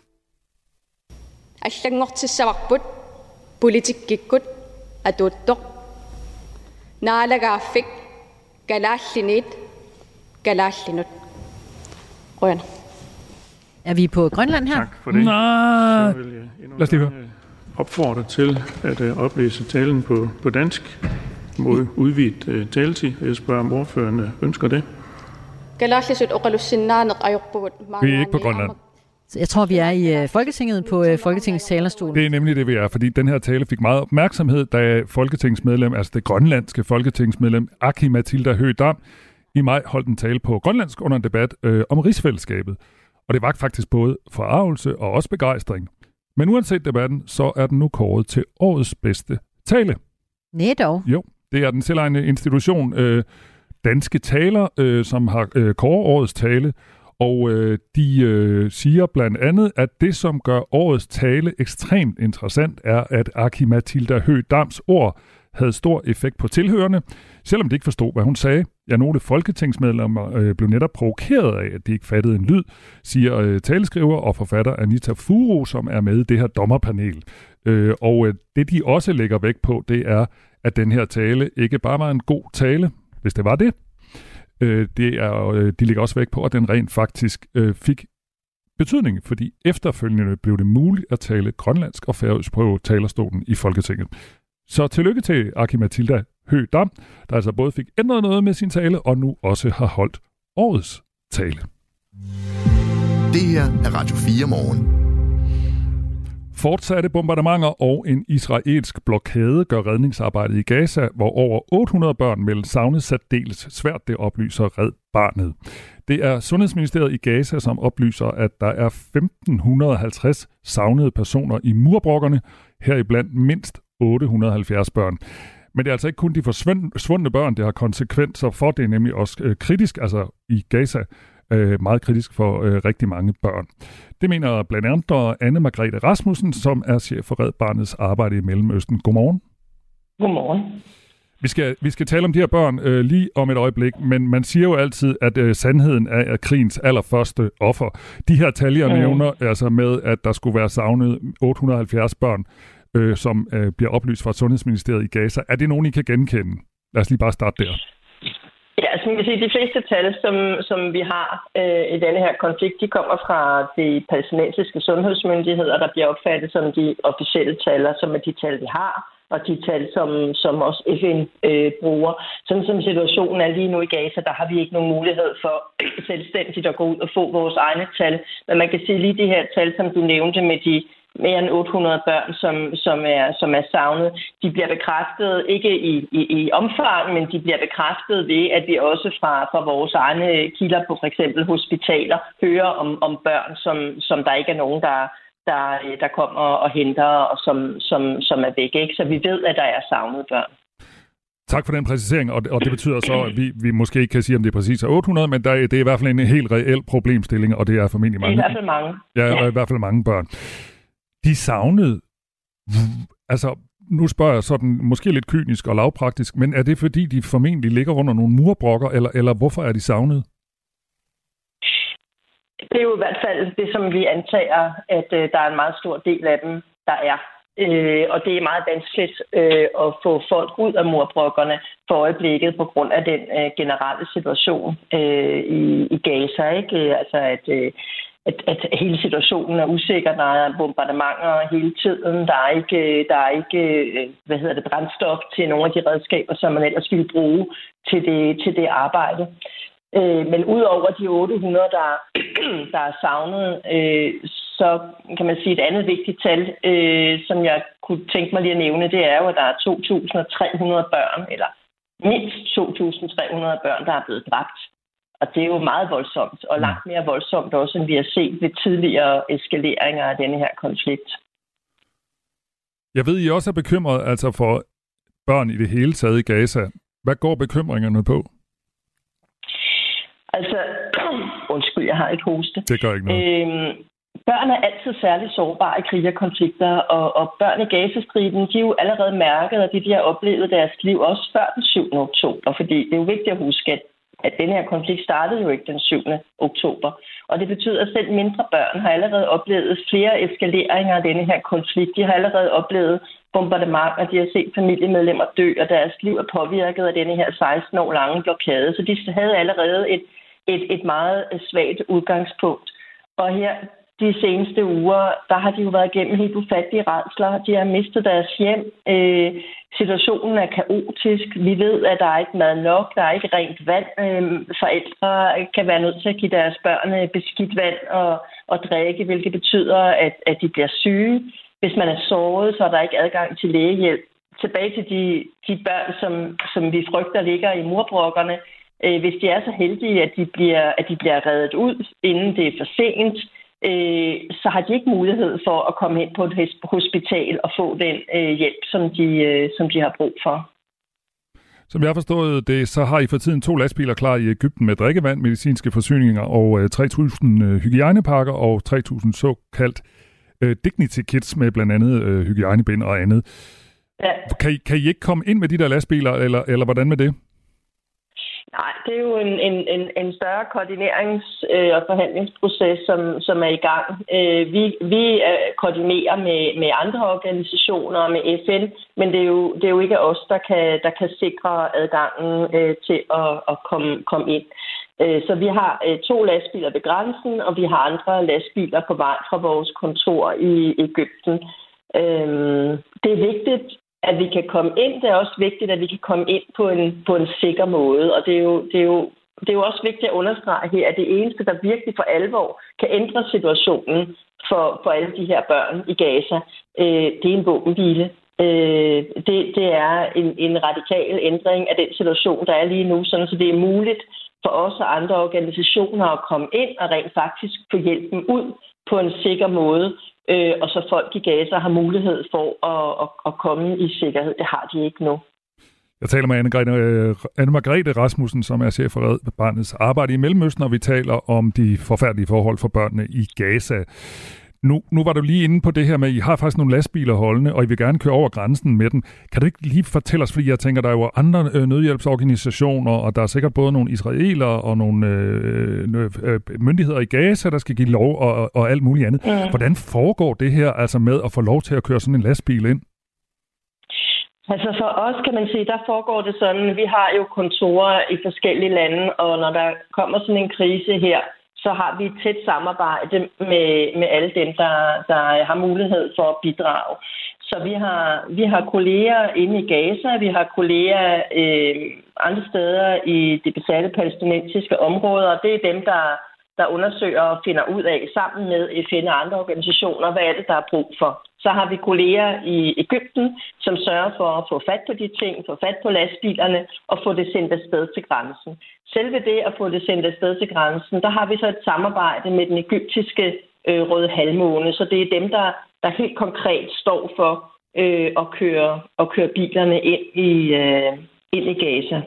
Allangot til savakbut, politik gikkut, aduttok. Naalaga fik, galallinit, galallinut. Rønne. Er vi på Grønland her? Tak for det. Nå. Så vil jeg Lad os lige høre. Øh, opfordre til at uh, oplæse talen på, på dansk mod udvidet uh, taletid. Jeg spørger, om ordførende ønsker det. Vi er ikke på Grønland. Så jeg tror, vi er i øh, Folketinget på øh, Folketingets talerstol. Det er nemlig det, vi er, fordi den her tale fik meget opmærksomhed, da Folketingsmedlem, altså det grønlandske Folketingsmedlem, Aki Mathilda Høgh i maj holdt en tale på grønlandsk under en debat øh, om rigsfællesskabet. Og det var faktisk både forarvelse og også begejstring. Men uanset debatten, så er den nu kåret til årets bedste tale. Nej. Jo, det er den selvejende institution, øh, Danske Taler, øh, som har øh, kåret årets tale, og øh, de øh, siger blandt andet, at det, som gør årets tale ekstremt interessant, er, at Aki Mathilda Høgh Dams ord havde stor effekt på tilhørende, selvom de ikke forstod, hvad hun sagde. Ja, nogle folketingsmedlemmer øh, blev netop provokeret af, at de ikke fattede en lyd, siger øh, taleskriver og forfatter Anita Furo, som er med i det her dommerpanel. Øh, og øh, det, de også lægger vægt på, det er, at den her tale ikke bare var en god tale, hvis det var det. Øh, det er, øh, de ligger også væk på, at den rent faktisk øh, fik betydning, fordi efterfølgende blev det muligt at tale grønlandsk og færøsk på talerstolen i Folketinget. Så tillykke til Aki Matilda Høgh Dam, der altså både fik ændret noget med sin tale, og nu også har holdt årets tale. Det her er Radio 4 morgen. Fortsatte bombardementer og en israelsk blokade gør redningsarbejdet i Gaza, hvor over 800 børn meldes savnet særdeles svært, det oplyser Red Barnet. Det er Sundhedsministeriet i Gaza, som oplyser, at der er 1550 savnede personer i murbrokkerne, heriblandt mindst 870 børn. Men det er altså ikke kun de forsvundne børn, det har konsekvenser for. Det er nemlig også øh, kritisk, altså i Gaza, øh, meget kritisk for øh, rigtig mange børn. Det mener blandt andet Anne Margrethe Rasmussen, som er chef for Red Barnets arbejde i Mellemøsten. Godmorgen. Godmorgen. Vi skal, vi skal tale om de her børn øh, lige om et øjeblik, men man siger jo altid, at øh, sandheden er, er krigens allerførste offer. De her tal, jeg mm. nævner, altså med, at der skulle være savnet 870 børn, øh, som øh, bliver oplyst fra Sundhedsministeriet i Gaza. Er det nogen, I kan genkende? Lad os lige bare starte der. Ja, altså man kan sige, de fleste tal, som, som vi har øh, i denne her konflikt, de kommer fra de palæstinensiske sundhedsmyndigheder, der bliver opfattet som de officielle tal, som er de tal, vi har, og de tal, som, som også FN øh, bruger. Sådan som situationen er lige nu i Gaza, der har vi ikke nogen mulighed for selvstændigt at gå ud og få vores egne tal. Men man kan sige lige de her tal, som du nævnte med de mere end 800 børn, som, som, er, som er savnet. De bliver bekræftet, ikke i, i, i omfang, men de bliver bekræftet ved, at vi også fra, fra vores egne kilder på for eksempel hospitaler hører om, om børn, som, som der ikke er nogen, der, der, der kommer og henter, og som, som, som er væk. Ikke? Så vi ved, at der er savnede børn. Tak for den præcisering, og det, og det betyder så, at vi, vi måske ikke kan sige, om det er præcis er 800, men der, det er i hvert fald en helt reel problemstilling, og det er formentlig mange. Det er i hvert fald mange. Ja, ja. i hvert fald mange børn de savnede, altså nu spørger jeg sådan, måske lidt kynisk og lavpraktisk, men er det fordi, de formentlig ligger under nogle murbrokker, eller, eller hvorfor er de savnet? Det er jo i hvert fald det, som vi antager, at øh, der er en meget stor del af dem, der er. Øh, og det er meget vanskeligt øh, at få folk ud af murbrokkerne for øjeblikket på grund af den øh, generelle situation øh, i, i Gaza. Ikke? Altså at øh, at, at hele situationen er usikker. Der er bombardementer hele tiden. Der er ikke, der er ikke øh, hvad hedder det, brændstof til nogle af de redskaber, som man ellers ville bruge til det, til det arbejde. Øh, men udover de 800, der, der er savnet, øh, så kan man sige, et andet vigtigt tal, øh, som jeg kunne tænke mig lige at nævne, det er jo, at der er 2.300 børn, eller mindst 2.300 børn, der er blevet dræbt. Og det er jo meget voldsomt, og langt mere voldsomt også, end vi har set ved tidligere eskaleringer af denne her konflikt. Jeg ved, I også er bekymret altså for børn i det hele taget i Gaza. Hvad går bekymringerne på? Altså, undskyld, jeg har et hoste. Det gør ikke noget. Øhm, børn er altid særligt sårbare i krig og konflikter, og, og børn i Gazastriben, de er jo allerede mærket af det, de har oplevet deres liv, også før den 7. oktober, fordi det er jo vigtigt at huske, at, at den her konflikt startede jo ikke den 7. oktober. Og det betyder, at selv mindre børn har allerede oplevet flere eskaleringer af denne her konflikt. De har allerede oplevet bombardementer, de har set familiemedlemmer dø, og deres liv er påvirket af denne her 16 år lange blokade. Så de havde allerede et, et, et meget svagt udgangspunkt. Og her de seneste uger, der har de jo været igennem helt ufattelige redsler. De har mistet deres hjem. Øh, situationen er kaotisk. Vi ved, at der er ikke mad nok. Der er ikke rent vand. Øh, forældre kan være nødt til at give deres børn øh, beskidt vand og, og drikke, hvilket betyder, at, at de bliver syge. Hvis man er såret, så er der ikke adgang til lægehjælp. Tilbage til de, de børn, som, som vi frygter ligger i murbrokkerne. Øh, hvis de er så heldige, at de, bliver, at de bliver reddet ud, inden det er for sent, øh, så har de ikke mulighed for at komme ind på et hospital og få den øh, hjælp, som de, øh, som de har brug for. Som jeg har forstået det, så har I for tiden to lastbiler klar i Ægypten med drikkevand, medicinske forsyninger og øh, 3.000 øh, hygiejnepakker og 3.000 såkaldt øh, dignity kits med blandt andet øh, hygiejnebind og andet. Ja. Kan, I, kan I ikke komme ind med de der lastbiler, eller, eller hvordan med det? Nej, det er jo en, en, en, en større koordinerings- øh, og forhandlingsproces, som, som er i gang. Øh, vi vi øh, koordinerer med, med andre organisationer og med FN, men det er jo, det er jo ikke os, der kan, der kan sikre adgangen til at, at komme, komme ind. Så vi har to lastbiler ved grænsen, og vi har andre lastbiler på vej fra vores kontor i Ægypten. Øh, det er vigtigt, at vi kan komme ind. Det er også vigtigt, at vi kan komme ind på en, på en sikker måde. Og det er, jo, det, er jo, det er jo også vigtigt at understrege her, at det eneste, der virkelig for alvor kan ændre situationen for, for alle de her børn i Gaza, øh, det er en våbenhvile. Øh, det, det er en, en radikal ændring af den situation, der er lige nu, sådan så det er muligt for os og andre organisationer at komme ind og rent faktisk få hjælpen ud på en sikker måde, øh, og så folk i Gaza har mulighed for at, at, at komme i sikkerhed. Det har de ikke nu. Jeg taler med Anne, øh, Margrethe Rasmussen, som er chef for Red Barnets arbejde i Mellemøsten, og vi taler om de forfærdelige forhold for børnene i Gaza. Nu, nu var du lige inde på det her med, at I har faktisk nogle lastbiler holdende, og I vil gerne køre over grænsen med den. Kan du ikke lige fortælle os, fordi jeg tænker, der er jo andre øh, nødhjælpsorganisationer, og der er sikkert både nogle israelere og nogle øh, øh, myndigheder i Gaza, der skal give lov og, og alt muligt andet. Mm. Hvordan foregår det her altså med at få lov til at køre sådan en lastbil ind? Altså for os kan man sige, der foregår det sådan, vi har jo kontorer i forskellige lande, og når der kommer sådan en krise her, så har vi et tæt samarbejde med, med alle dem, der, der har mulighed for at bidrage. Så vi har, vi har kolleger inde i Gaza, vi har kolleger øh, andre steder i de besatte palæstinensiske områder, og det er dem, der, der undersøger og finder ud af sammen med FN og andre organisationer, hvad er det, der er brug for. Så har vi kolleger i Ægypten, som sørger for at få fat på de ting, få fat på lastbilerne og få det sendt afsted til grænsen. Selve det at få det sendt afsted til grænsen, der har vi så et samarbejde med den egyptiske øh, Røde Halvmåne, så det er dem, der, der helt konkret står for øh, at, køre, at køre bilerne ind i, øh, ind i Gaza.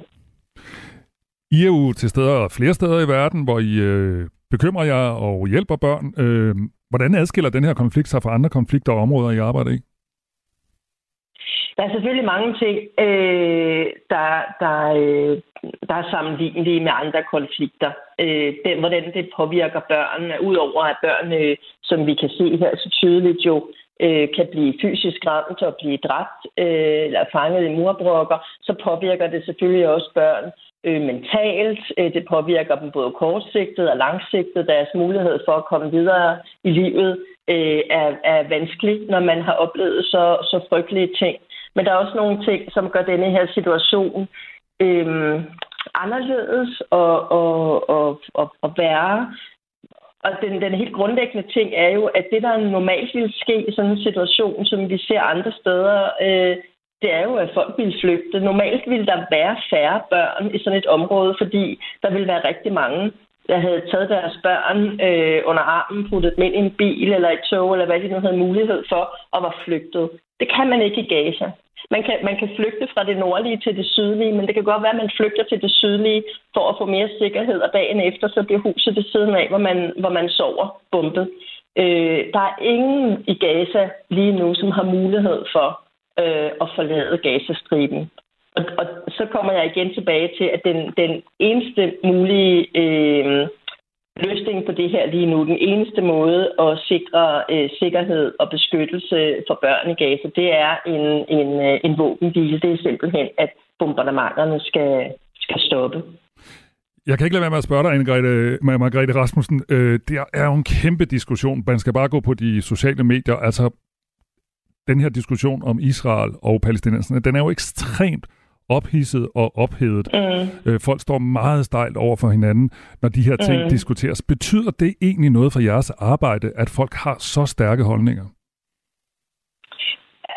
I er jo til steder flere steder i verden, hvor I øh, bekymrer jer og hjælper børn. Øh, Hvordan adskiller den her konflikt sig fra andre konflikter og områder, I arbejder i? Der er selvfølgelig mange ting, øh, der, der, øh, der er sammenlignelige med andre konflikter. Øh, den, hvordan det påvirker børnene, udover at børnene, som vi kan se her så tydeligt jo, øh, kan blive fysisk ramt og blive dræbt øh, eller fanget i murbrokker, så påvirker det selvfølgelig også børn øh, mentalt. Øh, det påvirker dem både kortsigtet og langsigtet. Deres mulighed for at komme videre i livet øh, er, er vanskelig, når man har oplevet så, så frygtelige ting. Men der er også nogle ting, som gør denne her situation øh, anderledes og, og, og, og, og værre. Og den, den helt grundlæggende ting er jo, at det, der normalt ville ske i sådan en situation, som vi ser andre steder, øh, det er jo, at folk vil flygte. Normalt ville der være færre børn i sådan et område, fordi der vil være rigtig mange, der havde taget deres børn øh, under armen, puttet dem ind i en bil eller et tog, eller hvad de nu havde mulighed for, og var flygtet. Det kan man ikke i Gaza. Man kan, man kan flygte fra det nordlige til det sydlige, men det kan godt være, at man flygter til det sydlige for at få mere sikkerhed, og dagen efter så bliver huset ved siden af, hvor man, hvor man sover, bumpet. Øh, der er ingen i Gaza lige nu, som har mulighed for øh, at forlade Gazastriben. Og, og så kommer jeg igen tilbage til, at den, den eneste mulige øh, løsning på det her lige nu, den eneste måde at sikre øh, sikkerhed og beskyttelse for børn i Gaza, det er en, en, øh, en våbenhvile. Det er simpelthen, at bombardementerne skal, skal stoppe. Jeg kan ikke lade være med at spørge dig, Margrethe, Margrethe Rasmussen. Øh, det er jo en kæmpe diskussion. Man skal bare gå på de sociale medier. Altså, den her diskussion om Israel og palæstinenserne, den er jo ekstremt ophidset og ophedet. Mm. Øh, folk står meget stejlt over for hinanden, når de her ting mm. diskuteres. Betyder det egentlig noget for jeres arbejde, at folk har så stærke holdninger?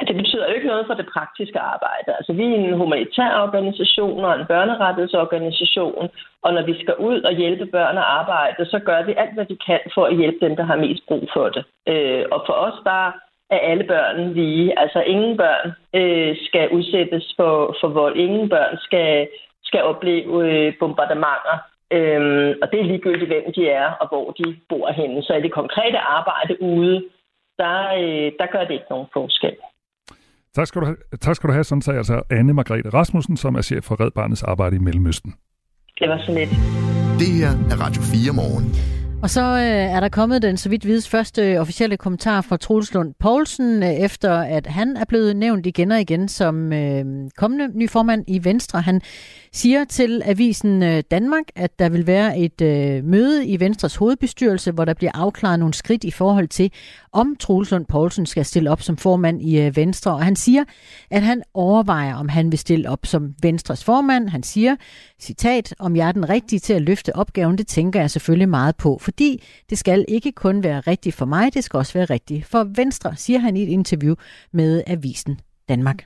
Det betyder jo ikke noget for det praktiske arbejde. Altså, vi er en humanitær organisation og en børnerettighedsorganisation, og når vi skal ud og hjælpe børn at arbejde, så gør vi alt, hvad vi kan for at hjælpe dem, der har mest brug for det. Øh, og for os, der er alle børn lige. Altså ingen børn øh, skal udsættes for, for vold. Ingen børn skal, skal opleve øh, bombardementer. Øhm, og det er ligegyldigt, hvem de er og hvor de bor henne. Så i det konkrete arbejde ude, der, øh, der gør det ikke nogen forskel. Tak skal du have, tak skal du have sådan sagde altså Anne Margrethe Rasmussen, som er chef for Red Barnets arbejde i Mellemøsten. Det var så lidt. Det her er Radio 4 morgen. Og så øh, er der kommet den, så vidt vides, første øh, officielle kommentar fra Troels Lund Poulsen, øh, efter at han er blevet nævnt igen og igen som øh, kommende ny formand i Venstre. Han siger til Avisen øh, Danmark, at der vil være et øh, møde i Venstres hovedbestyrelse, hvor der bliver afklaret nogle skridt i forhold til, om Troels Lund Poulsen skal stille op som formand i øh, Venstre. Og han siger, at han overvejer, om han vil stille op som Venstres formand. Han siger, citat, om jeg er den rigtige til at løfte opgaven, det tænker jeg selvfølgelig meget på, fordi det skal ikke kun være rigtigt for mig, det skal også være rigtigt for Venstre, siger han i et interview med Avisen Danmark.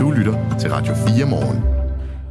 Du lytter til Radio 4 morgen.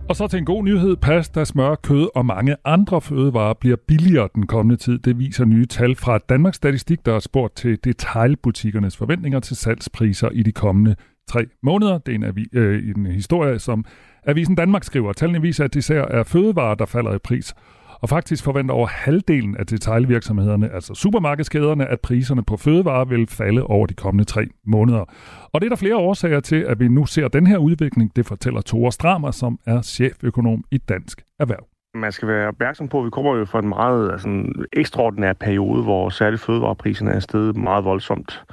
Og så til en god nyhed. Pasta, smør, kød og mange andre fødevarer bliver billigere den kommende tid. Det viser nye tal fra Danmarks Statistik, der har spurgt til detailbutikkernes forventninger til salgspriser i de kommende tre måneder. Det er en, avi, øh, en historie, som Avisen Danmark skriver. Tallene viser, at især er fødevarer, der falder i pris. Og faktisk forventer over halvdelen af detailvirksomhederne, altså supermarkedskæderne, at priserne på fødevarer vil falde over de kommende tre måneder. Og det er der flere årsager til, at vi nu ser den her udvikling. Det fortæller Tore Stramer, som er cheføkonom i Dansk Erhverv. Man skal være opmærksom på, at vi kommer jo fra en meget altså, ekstraordinær periode, hvor særligt fødevarepriserne er steget meget voldsomt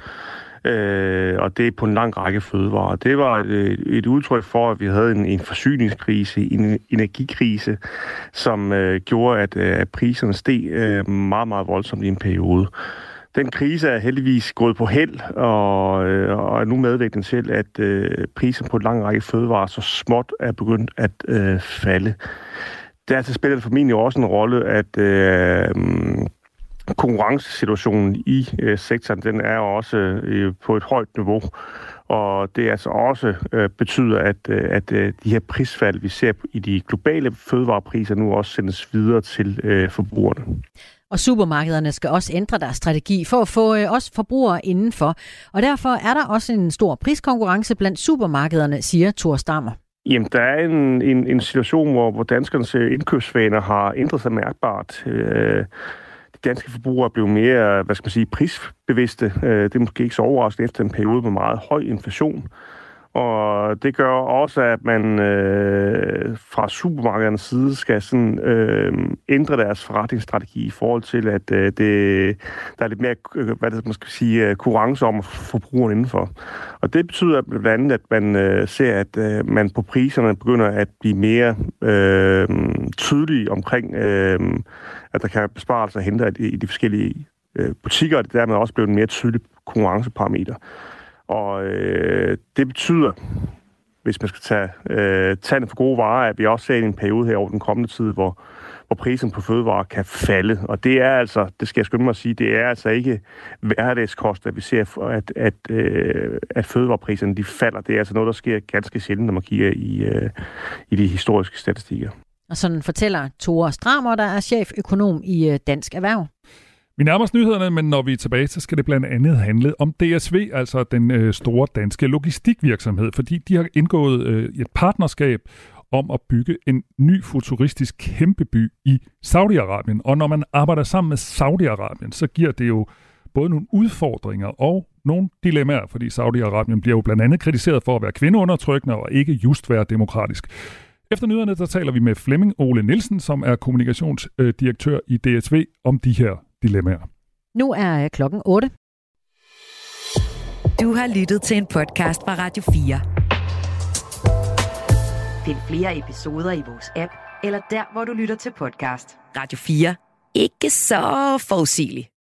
øh, og det er på en lang række fødevarer. Det var et, et udtryk for, at vi havde en, en forsyningskrise, en energikrise, som øh, gjorde, at, øh, at priserne steg øh, meget, meget voldsomt i en periode. Den krise er heldigvis gået på held, og, øh, og er nu medvirkende til, at øh, prisen på en lang række fødevarer så småt er begyndt at øh, falde. Dertil spiller det formentlig også en rolle, at øh, konkurrencesituationen i øh, sektoren, den er også øh, på et højt niveau. Og det altså også øh, betyder, at, øh, at øh, de her prisfald, vi ser i de globale fødevarepriser, nu også sendes videre til øh, forbrugerne. Og supermarkederne skal også ændre deres strategi for at få øh, os forbrugere indenfor. Og derfor er der også en stor priskonkurrence blandt supermarkederne, siger Thor Stammer. Jamen, der er en, en, en situation, hvor, hvor danskernes øh, indkøbsvaner har ændret sig mærkbart. Øh, danske forbrugere blev mere, hvad skal man sige, prisbevidste. Øh, det er måske ikke så overraskende efter en periode med meget høj inflation. Og det gør også, at man øh, fra supermarkedernes side skal sådan, øh, ændre deres forretningsstrategi i forhold til, at øh, det, der er lidt mere øh, hvad det, man skal sige, øh, konkurrence om forbrugeren indenfor. Og det betyder blandt andet, at man øh, ser, at øh, man på priserne begynder at blive mere øh, tydelig omkring, øh, at der kan besparelser hente i, i de forskellige øh, butikker, og det dermed også blevet en mere tydelig konkurrenceparameter. Og øh, det betyder, hvis man skal tage øh, tanden for gode varer, at vi også ser en periode her over den kommende tid, hvor, hvor prisen på fødevarer kan falde. Og det er altså, det skal jeg skynde mig at sige, det er altså ikke hverdagskost, at vi ser, at, at, øh, at fødevarepriserne de falder. Det er altså noget, der sker ganske sjældent, når man kigger i, øh, i de historiske statistikker. Og sådan fortæller Tore Stramer, der er cheføkonom i øh, Dansk Erhverv. Vi nærmer os nyhederne, men når vi er tilbage, så skal det blandt andet handle om DSV, altså den øh, store danske logistikvirksomhed, fordi de har indgået øh, et partnerskab om at bygge en ny futuristisk kæmpeby i Saudi-Arabien. Og når man arbejder sammen med Saudi-Arabien, så giver det jo både nogle udfordringer og nogle dilemmaer, fordi Saudi-Arabien bliver jo blandt andet kritiseret for at være kvindeundertrykkende og ikke just være demokratisk. Efter nyhederne, der taler vi med Flemming Ole Nielsen, som er kommunikationsdirektør i DSV, om de her dilemmaer. Nu er øh, klokken 8. Du har lyttet til en podcast fra Radio 4. Find flere episoder i vores app, eller der, hvor du lytter til podcast. Radio 4. Ikke så forudsigeligt.